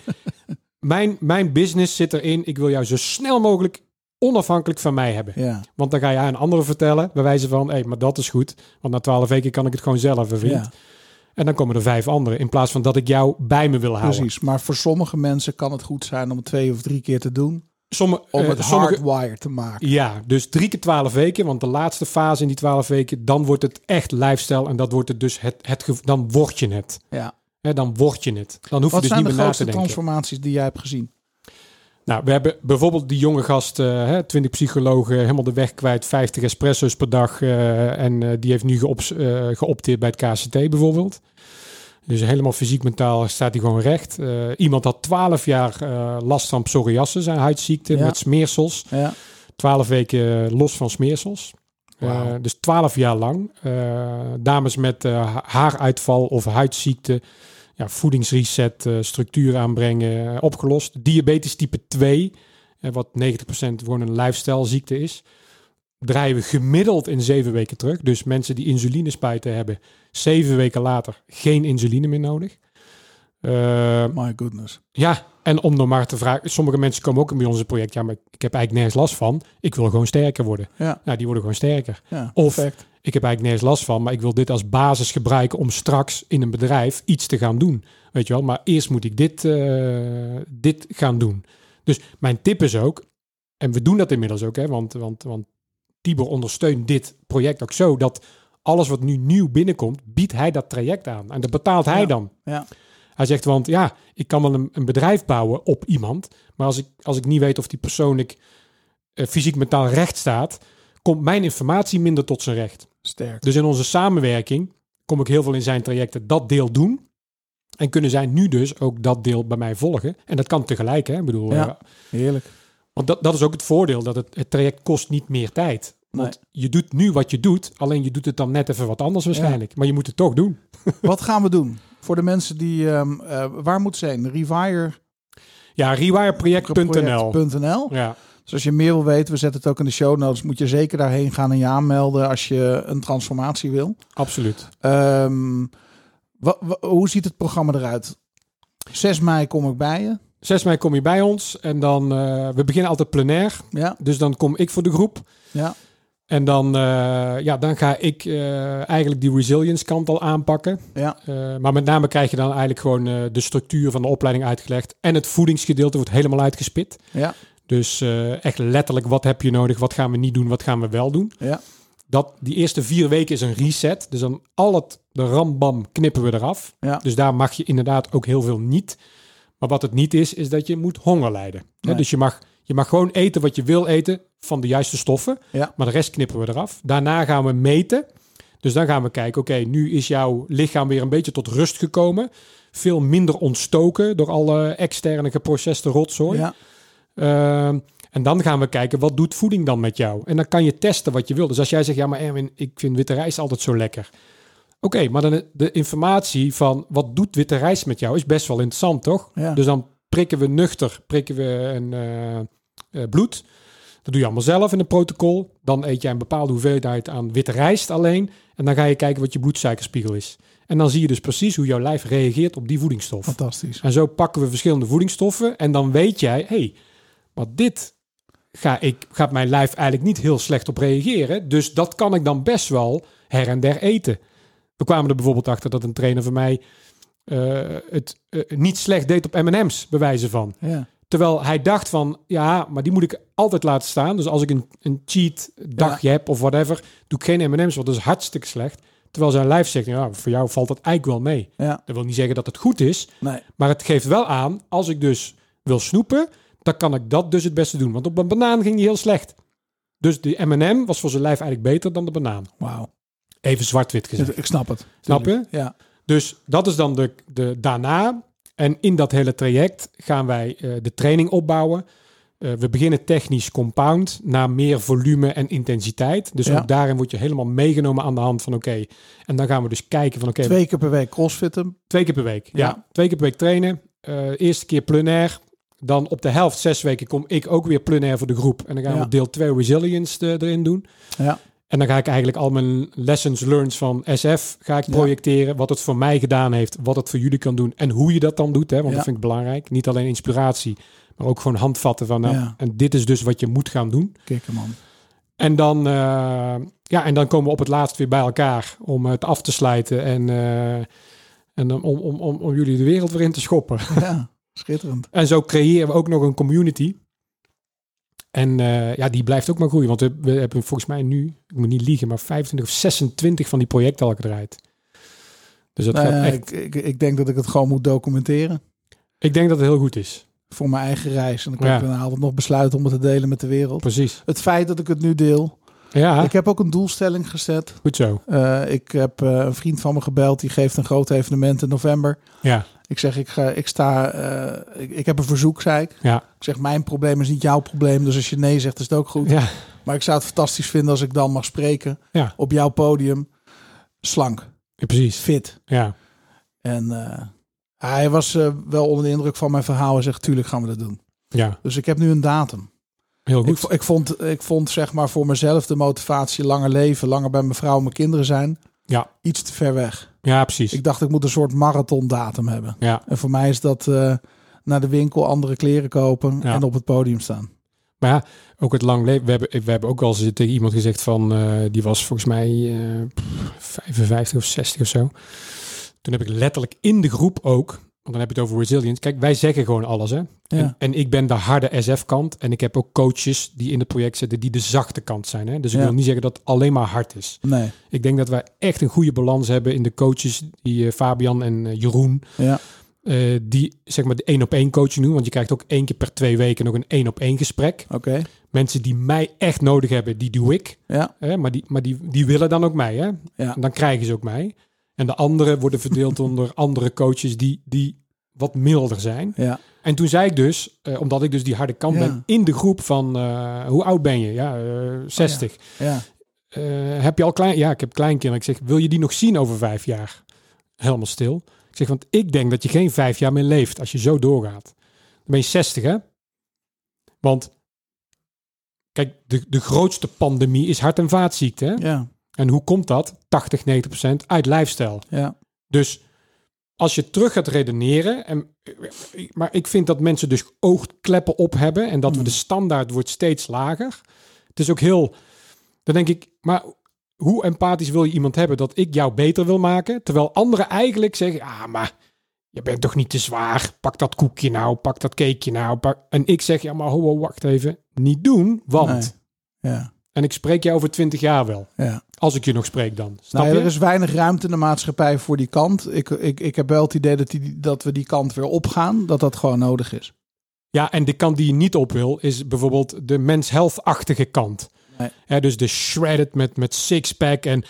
mijn, mijn business zit erin, ik wil jou zo snel mogelijk onafhankelijk van mij hebben. Ja. Want dan ga je aan anderen vertellen, bij wijze van, hé, hey, maar dat is goed. Want na 12 weken kan ik het gewoon zelf, hè, vriend. ja. En dan komen er vijf anderen, in plaats van dat ik jou bij me wil houden. Precies. Maar voor sommige mensen kan het goed zijn om het twee of drie keer te doen. Sommige, Om eh, het sommige, hardwire te maken. Ja, dus drie keer twaalf weken. Want de laatste fase in die twaalf weken, dan wordt het echt lifestyle. En dat wordt het dus het, het dan word je het. Ja. Hè, dan word je het. Dan hoef Wat je dus zijn niet de meer na te denken. transformaties die jij hebt gezien? Nou, we hebben bijvoorbeeld die jonge gast, eh, hè, 20 psychologen, helemaal de weg kwijt, 50 espresso's per dag. eh, en eh, die heeft nu eh, geopteerd bij het KCT bijvoorbeeld. Dus helemaal fysiek, mentaal staat hij gewoon recht. Eh, iemand had 12 jaar eh, last van psoriasis, een huidziekte Ja. met smeersels. Ja. 12 weken los van smeersels. Eh, dus 12 jaar lang. Eh, dames met eh, ha- haaruitval of huidziekte, ja, voedingsreset, eh, structuur aanbrengen, eh, opgelost. Diabetes type 2, eh, wat 90% gewoon een lifestyle ziekte is. Draaien we gemiddeld in zeven weken terug. Dus mensen die insulinespuiten hebben, zeven weken later geen insuline meer nodig. Eh, My goodness. ja, en om nog maar te vragen, sommige mensen komen ook bij ons project. Ja, maar ik heb eigenlijk nergens last van. Ik wil gewoon sterker worden. Ja. Nou, die worden gewoon sterker. Ja, Of- perfect. Ik heb eigenlijk nergens last van, maar ik wil dit als basis gebruiken om straks in een bedrijf iets te gaan doen. Weet je wel, maar eerst moet ik dit, eh, dit gaan doen. Dus mijn tip is ook, en we doen dat inmiddels ook, hè, want, want, want Tibor ondersteunt dit project ook zo dat alles wat nu nieuw binnenkomt, biedt hij dat traject aan. En dat betaalt hij Ja. dan. Ja. Hij zegt, want ja, ik kan wel een, een bedrijf bouwen op iemand, maar als ik, als ik niet weet of die persoonlijk eh, fysiek mentaal recht staat, komt mijn informatie minder tot zijn recht. Sterk. Dus in onze samenwerking kom ik heel veel in zijn trajecten dat deel doen. En kunnen zij nu dus ook dat deel bij mij volgen. En dat kan tegelijk, hè? Ik bedoel, Ja. eh, Heerlijk. Want dat, dat is ook het voordeel, dat het, het traject kost niet meer tijd. Want je doet nu wat je doet, alleen je doet het dan net even wat anders waarschijnlijk. Maar je moet het toch doen. Wat gaan we doen? Voor de mensen die... ehm, eh, waar moet zijn? Rewire Ja, rewireproject.nl. project.nl. Ja, Dus als je meer wil weten, we zetten het ook in de show notes. Moet je zeker daarheen gaan en je aanmelden als je een transformatie wil. absoluut. Ehm, hoe ziet het programma eruit? 6 mei kom ik bij je. 6 mei kom je bij ons en dan, eh, we beginnen altijd plenair. Ja, Dus dan kom ik voor de groep. ja, En dan, eh, ja, dan ga ik eh, eigenlijk die resilience kant al aanpakken. ja. Maar met name krijg je dan eigenlijk gewoon de structuur van de opleiding uitgelegd. En het voedingsgedeelte wordt helemaal uitgespit. Ja, Dus echt letterlijk, wat heb je nodig? Wat gaan we niet doen? Wat gaan we wel doen? ja, Dat, die eerste vier weken is een reset. Dus dan al het, de rambam knippen we eraf. ja. Dus daar mag je inderdaad ook heel veel niet. Maar wat het niet is, is dat je moet honger lijden. Nee. Dus je mag, je mag gewoon eten wat je wil eten van de juiste stoffen. Ja. Maar de rest knippen we eraf. Daarna gaan we meten. Dus dan gaan we kijken, oké, nu is jouw lichaam weer een beetje tot rust gekomen. Veel minder ontstoken door alle externe geproceste rotzooi. ja. Ehm, en dan gaan we kijken, wat doet voeding dan met jou? En dan kan je testen wat je wil. Dus als jij zegt, ja, maar Erwin, ik vind witte rijst altijd zo lekker. Oké, maar dan de informatie van wat doet witte rijst met jou is best wel interessant, toch? Ja. Dus dan prikken we nuchter, prikken we een eh, eh, bloed. Dat doe je allemaal zelf in een protocol. Dan eet jij een bepaalde hoeveelheid aan witte rijst alleen. En dan ga je kijken wat je bloedsuikerspiegel is. En dan zie je dus precies hoe jouw lijf reageert op die voedingsstof. Fantastisch. En zo pakken we verschillende voedingsstoffen. En dan weet jij, hé, hey, maar dit ga ik, gaat mijn lijf eigenlijk niet heel slecht op reageren. Dus dat kan ik dan best wel her en der eten. We kwamen er bijvoorbeeld achter dat een trainer van mij eh, het eh, niet slecht deed op M&M's, bewijzen van. Ja, Terwijl hij dacht van, ja, maar die moet ik altijd laten staan. Dus als ik een, een cheat dagje heb of whatever, doe ik geen M&M's, want dat is hartstikke slecht. Terwijl zijn lijf zegt, ja, voor jou valt dat eigenlijk wel mee. ja. Dat wil niet zeggen dat het goed is, Nee. maar het geeft wel aan, als ik dus wil snoepen, dan kan ik dat dus het beste doen. Want op een banaan ging die heel slecht. Dus de M&M was voor zijn lijf eigenlijk beter dan de banaan. Wauw. Even zwart-wit gezegd. Ik snap het. Snap je? Ja. Dus dat is dan de, de daarna. En in dat hele traject gaan wij eh, de training opbouwen. Eh, we beginnen technisch compound naar meer volume en intensiteit. Dus Ja. ook daarin word je helemaal meegenomen aan de hand van oké. En dan gaan we dus kijken van oké, Twee keer per week crossfitten. Twee keer per week. Ja, Ja. twee keer per week trainen. Eh, eerste keer plenair. Dan op de helft, zes weken, kom ik ook weer plenair voor de groep. En dan gaan Ja. we deel 2 resilience erin doen. Ja. En dan ga ik eigenlijk al mijn lessons learned van SF ga ik Ja. projecteren. Wat het voor mij gedaan heeft, wat het voor jullie kan doen. En hoe je dat dan doet, hè, want Ja. dat vind ik belangrijk. Niet alleen inspiratie, maar ook gewoon handvatten van... Nou, Ja. En dit is dus wat je moet gaan doen. Kikker man. En dan, eh, ja, en dan komen we op het laatst weer bij elkaar om het af te sluiten. En, eh, en dan om, om, om, om jullie de wereld weer in te schoppen. Ja, schitterend. En zo creëren we ook nog een community. En eh, ja, die blijft ook maar groeien. Want we, we hebben volgens mij nu, ik moet niet liegen, maar 25 of 26 van die projecten al gedraaid. Dus dat Nou gaat echt. ik, ik, ik denk dat ik het gewoon moet documenteren. Ik denk dat het heel goed is. Voor mijn eigen reis. En dan kan Ja. ik daarna altijd nog besluiten om het te delen met de wereld. Precies. Het feit dat ik het nu deel, Ja, Ik heb ook een doelstelling gezet. goed zo. Eh, ik heb eh, een vriend van me gebeld, die geeft een groot evenement in november. Ja, Ik zeg, ik, ga, ik sta, eh, ik, ik heb een verzoek, zei ik. ja, Ik zeg, mijn probleem is niet jouw probleem, dus als je nee zegt, is het ook goed. ja, Maar ik zou het fantastisch vinden als ik dan mag spreken ja, op jouw podium. Slank, ja, precies. fit. Ja, En eh, hij was eh, wel onder de indruk van mijn verhaal en zegt, tuurlijk gaan we dat doen. ja, Dus ik heb nu een datum. heel Ik, goed. vo- ik, vond, ik vond zeg maar voor mezelf de motivatie langer leven, langer bij mijn vrouw en mijn kinderen zijn, Ja, iets te ver weg. Ja, precies. Ik dacht ik moet een soort marathondatum hebben. Ja, En voor mij is dat eh, naar de winkel andere kleren kopen Ja. en op het podium staan. maar ja, ook het lang leven. We hebben, we hebben ook wel eens tegen iemand gezegd van, eh, die was volgens mij eh, pff, 55 of 60 of zo. Toen heb ik letterlijk in de groep ook, want dan heb je het over resilience. Kijk, wij zeggen gewoon alles, hè. Ja. En, en ik ben de harde SF-kant. En ik heb ook coaches die in het project zitten die de zachte kant zijn. Hè? Dus ik Ja. wil niet zeggen dat het alleen maar hard is. Nee. Ik denk dat wij echt een goede balans hebben in de coaches, die eh, Fabian en eh, Jeroen, Ja. eh, die zeg maar de één op één coaching doen. Want je krijgt ook één keer per twee weken nog een één op één gesprek. Oké. Mensen die mij echt nodig hebben, die doe ik. Ja. Maar, die, maar die, die willen dan ook mij. Hè? Ja. En dan krijgen ze ook mij. En de anderen worden verdeeld onder andere coaches die, die wat milder zijn. Ja. En toen zei ik dus, eh, omdat ik dus die harde kant Ja. ben, in de groep van eh, hoe oud ben je? Ja, eh 60. Ja. Heb je al klein? Ja, ik heb kleinkinderen. Ik zeg, wil je die nog zien over vijf jaar? Helemaal stil. Ik zeg, want ik denk dat je geen vijf jaar meer leeft als je zo doorgaat. Dan ben je 60, hè? Want kijk, de, de grootste pandemie is hart- en vaatziekte. Hè? Ja. En hoe komt dat? 80, 90 procent uit lifestyle. Ja. Dus als je terug gaat redeneren, en, maar ik vind dat mensen dus oogkleppen op hebben en dat we de standaard wordt steeds lager. Het is ook heel, dan denk ik, maar hoe empathisch wil je iemand hebben dat ik jou beter wil maken, terwijl anderen eigenlijk zeggen, ah, maar je bent toch niet te zwaar, pak dat koekje nou, pak dat cakeje nou, pak... en ik zeg, ja, maar ho, ho, wacht even, niet doen, want, Ja. en ik spreek jou over twintig jaar wel, Ja. Als ik je nog spreek dan. Snap Nou, ja, er is weinig ruimte in de maatschappij voor die kant. Ik, ik, ik heb wel het idee dat, die, dat we die kant weer opgaan. Dat dat gewoon nodig is. Ja, en de kant die je niet op wil, is bijvoorbeeld de mens health-achtige kant. Nee. Ja, dus de shredded met, met sixpack en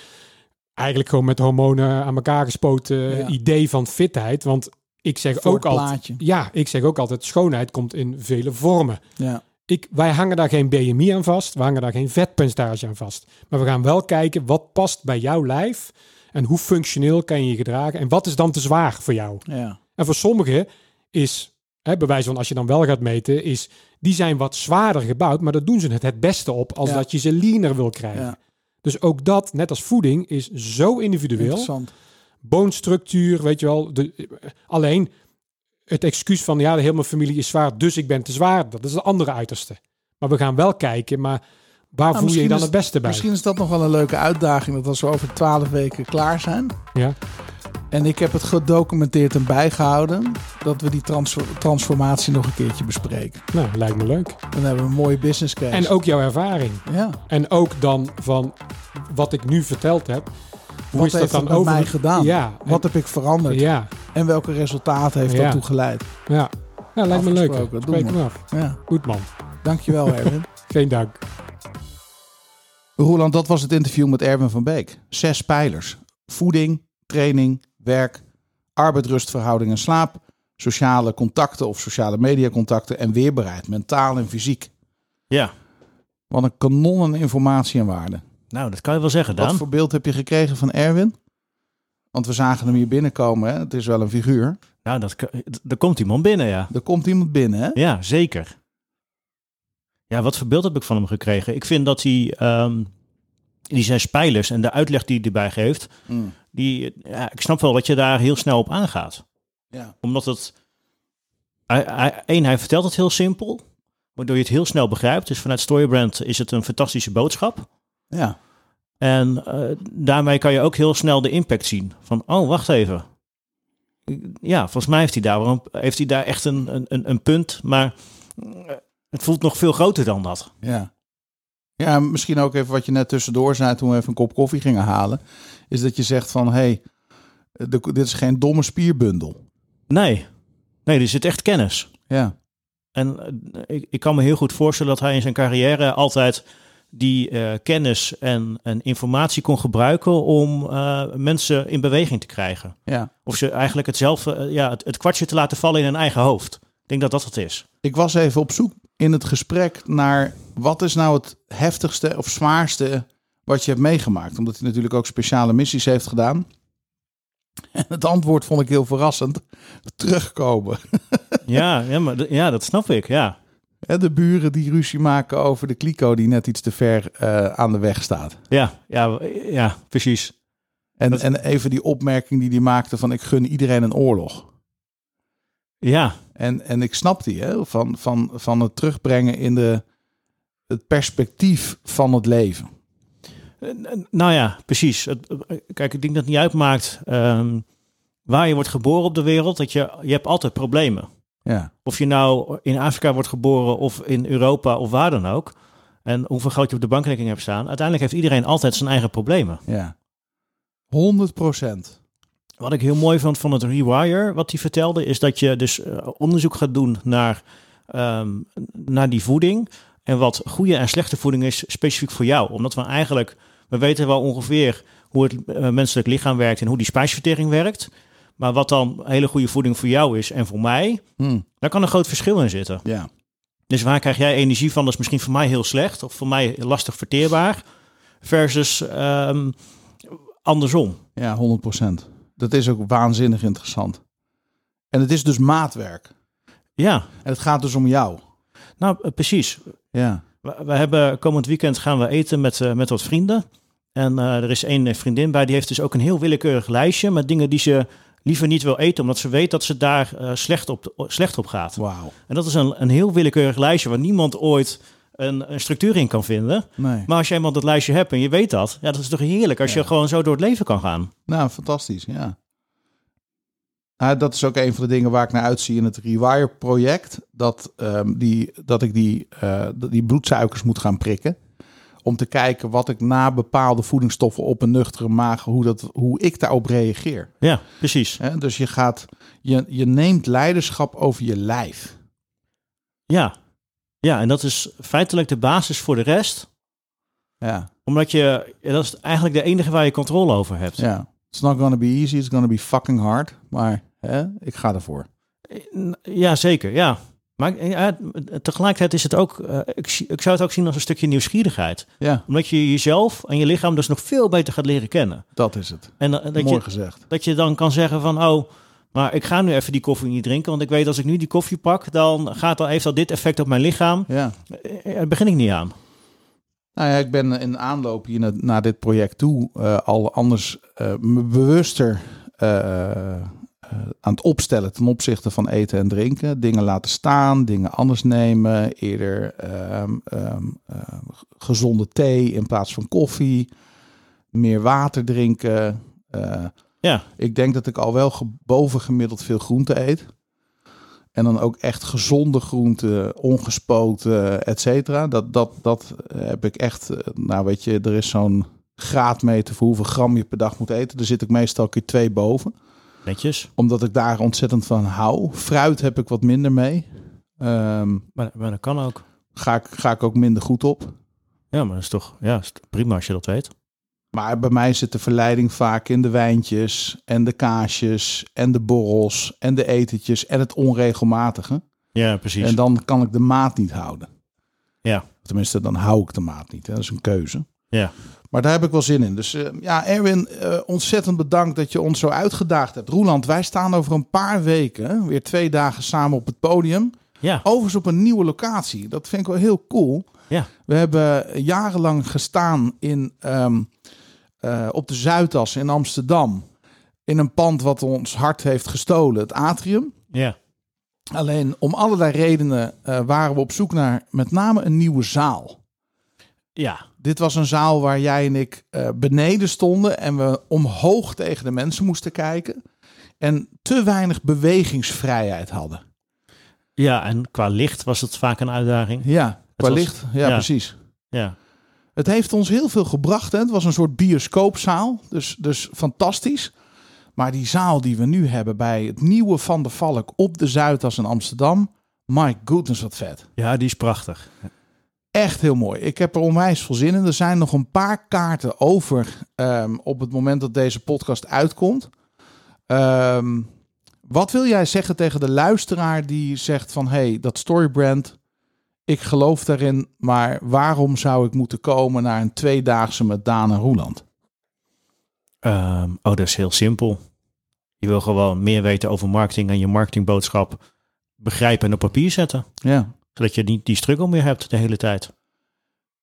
eigenlijk gewoon met hormonen aan elkaar gespoten Ja. idee van fitheid. Want ik zeg Voor ook altijd, ja, ik zeg ook altijd, schoonheid komt in vele vormen. Ja. Ik, wij hangen daar geen BMI aan vast, we hangen daar geen vetpercentage aan vast. Maar we gaan wel kijken wat past bij jouw lijf en hoe functioneel kan je je gedragen en wat is dan te zwaar voor jou. Ja. En voor sommigen is, hè, bewijs van als je dan wel gaat meten, is die zijn wat zwaarder gebouwd, maar daar doen ze het het beste op als Ja. dat je ze leaner wil krijgen. ja. Dus ook dat, net als voeding, is zo individueel. Interessant. Boonstructuur, weet je wel. De, alleen het excuus van ja, de hele mijn familie is zwaar, dus ik ben te zwaar. Dat is de andere uiterste. Maar we gaan wel kijken, maar waar voel je je dan is- het beste bij? Misschien is dat nog wel een leuke uitdaging. Dat als we over twaalf weken klaar zijn. Ja, En ik heb het gedocumenteerd en bijgehouden. Dat we die trans- transformatie nog een keertje bespreken. nou, lijkt me leuk. Dan hebben we een mooie business case. En ook jouw ervaring. ja. En ook dan van wat ik nu verteld heb. Hoe Wat is dat dan het met over mij gedaan? Ja, Wat heb ik veranderd? Ja, En welke resultaten heeft Ja. dat toe geleid? ja. ja lijkt me leuk. Doen Spreek hem af. Ja. Goed man. Dankjewel, Erwin. Geen dank. Roland, dat was het interview met Erwin van Beek. Zes pijlers. Voeding, training, werk, arbeid, rust, verhouding en slaap. Sociale contacten of sociale mediacontacten en weerbaarheid, mentaal en fysiek. Ja, Wat een kanon aan informatie en waarde. Nou, dat kan je wel zeggen, Wat Dan. voor beeld heb je gekregen van Erwin? Want we zagen hem hier binnenkomen. Hè? Het is wel een figuur. Nou, dat, er komt iemand binnen, ja. Er komt iemand binnen. Hè? Ja, zeker. Ja, wat voor beeld heb ik van hem gekregen? Ik vind dat hij ehm, die zes pijlers en de uitleg die hij erbij geeft, Mm. die, ja, ik snap wel dat je daar heel snel op aangaat. Ja. Omdat het, hij, hij, één, hij vertelt het heel simpel, waardoor je het heel snel begrijpt. Dus vanuit Storybrand is het een fantastische boodschap. Ja. En eh, daarmee kan je ook heel snel de impact zien. Van, oh, wacht even. Ja, volgens mij heeft hij daar, een, heeft hij daar echt een, een- een, punt. Maar eh, het voelt nog veel groter dan dat. Ja. Ja, misschien ook even wat je net tussendoor zei toen we even een kop koffie gingen halen. Is dat je zegt van, hé, hey, dit is geen domme spierbundel. Nee, nee, er zit echt kennis. Ja, En eh, ik, ik kan me heel goed voorstellen dat hij in zijn carrière altijd die eh, kennis en, en informatie kon gebruiken om eh, mensen in beweging te krijgen. Ja. Of ze eigenlijk hetzelfde, eh, ja, het, het kwartje te laten vallen in hun eigen hoofd. Ik denk dat dat het is. Ik was even op zoek in het gesprek naar wat is nou het heftigste of zwaarste wat je hebt meegemaakt. Omdat hij natuurlijk ook speciale missies heeft gedaan. En het antwoord vond ik heel verrassend. Terugkomen. Ja, ja, maar, ja dat snap ik, ja. De buren die ruzie maken over de kliko die net iets te ver eh, aan de weg staat. Ja, ja, ja precies. En, Dat- en even die opmerking die hij maakte van ik gun iedereen een oorlog. Ja, En, en ik snap die, hè, van, van, van het terugbrengen in de, het perspectief van het leven. nou ja, precies. Eh, Kijk, ik denk dat het niet uitmaakt ehm, waar je wordt geboren op de wereld. Dat je, je hebt altijd problemen. Ja, Of je nou in Afrika wordt geboren of in Europa of waar dan ook. En hoeveel geld je op de bankrekening hebt staan. Uiteindelijk heeft iedereen altijd zijn eigen problemen. ja. 100 procent. Wat ik heel mooi vond van het Rewire, wat hij vertelde, is dat je dus eh, onderzoek gaat doen naar, ehm, naar die voeding. En wat goede en slechte voeding is specifiek voor jou. Omdat we eigenlijk, we weten wel ongeveer hoe het eh, menselijk lichaam werkt en hoe die spijsvertering werkt. Maar wat dan hele goede voeding voor jou is en voor mij, Hm, daar kan een groot verschil in zitten. ja, Dus waar krijg jij energie van? Dat is misschien voor mij heel slecht of voor mij lastig verteerbaar. Versus ehm, andersom. ja, 100 procent. Dat is ook waanzinnig interessant. En het is dus maatwerk. Ja, En het gaat dus om jou. nou eh, precies. Ja, We, we hebben komend weekend gaan we eten met, eh, met wat vrienden. En eh, er is één vriendin bij, die heeft dus ook een heel willekeurig lijstje met dingen die ze liever niet wil eten, omdat ze weet dat ze daar eh, slecht, op, slecht op gaat. wauw. En dat is een, een heel willekeurig lijstje waar niemand ooit een, een structuur in kan vinden. Nee. Maar als je eenmaal dat lijstje hebt en je weet dat, ja, dat is toch heerlijk als Ja. je gewoon zo door het leven kan gaan. Nou, fantastisch, ja. Nou, dat is ook een van de dingen waar ik naar uitzie in het Rewire-project. Dat, ehm, die, dat ik die, eh, die bloedsuikers moet gaan prikken. Om te kijken wat ik na bepaalde voedingsstoffen op een nuchtere maag, hoe, dat, hoe ik daarop reageer. Ja, precies. Dus je, gaat, je, je neemt leiderschap over je lijf. Ja. ja, en dat is feitelijk de basis voor de rest. Ja, Omdat je, dat is eigenlijk de enige waar je controle over hebt. ja. It's not gonna be easy, it's gonna be fucking hard. Maar hè, ik ga ervoor. Ja, zeker. Ja. Maar ja, tegelijkertijd is het ook, eh, ik, ik zou het ook zien als een stukje nieuwsgierigheid. Ja, Omdat je jezelf en je lichaam dus nog veel beter gaat leren kennen. dat is het. En eh, dat Mooi je, gezegd. dat je dan kan zeggen van, oh, maar ik ga nu even die koffie niet drinken. Want ik weet als ik nu die koffie pak, dan gaat dat, heeft dat dit effect op mijn lichaam. Ja. Eh, Daar begin ik niet aan. Nou ja, ik ben in aanloop hier naar, naar dit project toe eh, al anders eh, bewuster eh, eh, aan het opstellen ten opzichte van eten en drinken. Dingen laten staan, dingen anders nemen, eerder ehm, ehm, ehm, gezonde thee in plaats van koffie, meer water drinken. Eh, Ja, ik denk dat ik al wel ge- bovengemiddeld veel groente eet. En dan ook echt gezonde groenten, ongespoten, et cetera. Dat, dat, dat heb ik echt... eh, Nou weet je, er is zo'n graadmeter voor hoeveel gram je per dag moet eten. Daar zit ik meestal keer twee boven. Netjes. Omdat ik daar ontzettend van hou. Fruit heb ik wat minder mee. Ehm, Maar, maar dat kan ook. ga, ik, ga ik ook minder goed op. Ja, maar dat is toch ja, is prima als je dat weet. Maar bij mij zit de verleiding vaak in de wijntjes en de kaasjes en de borrels en de etentjes en het onregelmatige. Ja, precies. En dan kan ik de maat niet houden. Ja. Tenminste, dan hou ik de maat niet. Hè. Dat is een keuze. Ja. Maar daar heb ik wel zin in. Dus eh, ja, Erwin, eh, ontzettend bedankt dat je ons zo uitgedaagd hebt. Roeland, wij staan over een paar weken weer twee dagen samen op het podium. Ja, Overigens op een nieuwe locatie. Dat vind ik wel heel cool. Ja. We hebben jarenlang gestaan in, ehm, eh, op de Zuidas in Amsterdam. In een pand wat ons hart heeft gestolen, het atrium. ja. Alleen om allerlei redenen waren we op zoek naar met name een nieuwe zaal. Ja, Dit was een zaal waar jij en ik eh, beneden stonden en we omhoog tegen de mensen moesten kijken. En te weinig bewegingsvrijheid hadden. ja, en qua licht was het vaak een uitdaging. Ja, qua was- licht. Ja, ja. precies. Ja, Het heeft ons heel veel gebracht. Hè? Het was een soort bioscoopzaal. Dus, dus fantastisch. Maar die zaal die we nu hebben bij het nieuwe Van der Valk op de Zuidas in Amsterdam. My goodness, wat vet. ja die is prachtig. Echt heel mooi. Ik heb er onwijs veel zin in. Er zijn nog een paar kaarten over ehm, op het moment dat deze podcast uitkomt. Ehm, wat wil jij zeggen tegen de luisteraar die zegt van... hey, dat storybrand, ik geloof daarin... maar waarom zou ik moeten komen naar een tweedaagse met Daan en Roeland? Ehm, oh, dat is heel simpel. Je wil gewoon meer weten over marketing en je marketingboodschap begrijpen en op papier zetten. Ja, Zodat je niet die struggle meer hebt de hele tijd.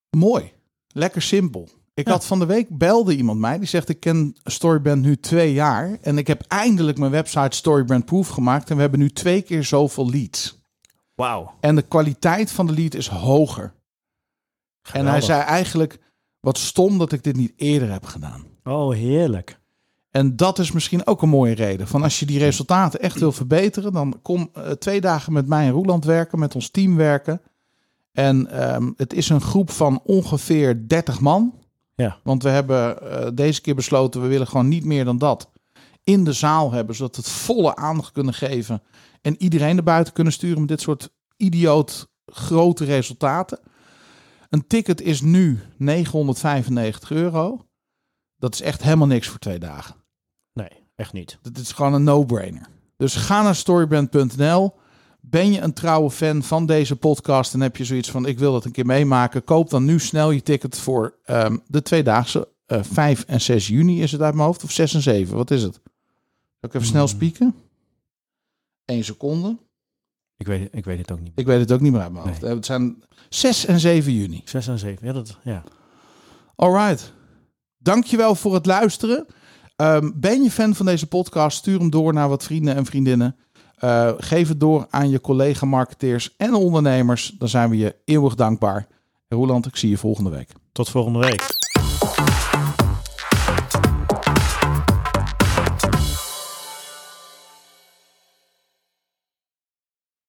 mooi. Lekker simpel. Ik Ja. had van de week belde iemand mij die zegt: Ik ken Storybrand nu twee jaar. En ik heb eindelijk mijn website Storybrand Proof gemaakt. En we hebben nu twee keer zoveel leads. Wauw. En de kwaliteit van de lead is hoger. En hij zei eigenlijk: Wat stom dat ik dit niet eerder heb gedaan. Oh, heerlijk. En dat is misschien ook een mooie reden. Van als je die resultaten echt wil verbeteren, dan kom eh, twee dagen met mij in Roeland werken, met ons team werken. En ehm, het is een groep van ongeveer 30 man. Ja. Want we hebben eh, deze keer besloten, we willen gewoon niet meer dan dat in de zaal hebben, zodat we het volle aandacht kunnen geven en iedereen naar buiten kunnen sturen met dit soort idioot grote resultaten. Een ticket is nu 995 euro. Dat is echt helemaal niks voor twee dagen. Nee, echt niet. Dat is gewoon een no-brainer. Dus ga naar storybrand.nl. Ben je een trouwe fan van deze podcast en heb je zoiets van ik wil dat een keer meemaken? Koop dan nu snel je ticket voor ehm, de tweedaagse. eh 5 en 6 juni is het uit mijn hoofd. Of 6 en 7, wat is het? Zal ik even snel spieken? Eén seconde. Ik weet, ik weet het ook niet. Ik weet het ook niet meer uit mijn hoofd. Nee. Eh, Het zijn 6 en 7 juni. 6 en 7. Ja, dat, ja. Alright. Dankjewel voor het luisteren. Ehm, ben je fan van deze podcast? Stuur hem door naar wat vrienden en vriendinnen. Eh, geef het door aan je collega-marketeers en ondernemers. Dan zijn we je eeuwig dankbaar. Roland, ik zie je volgende week. Tot volgende week.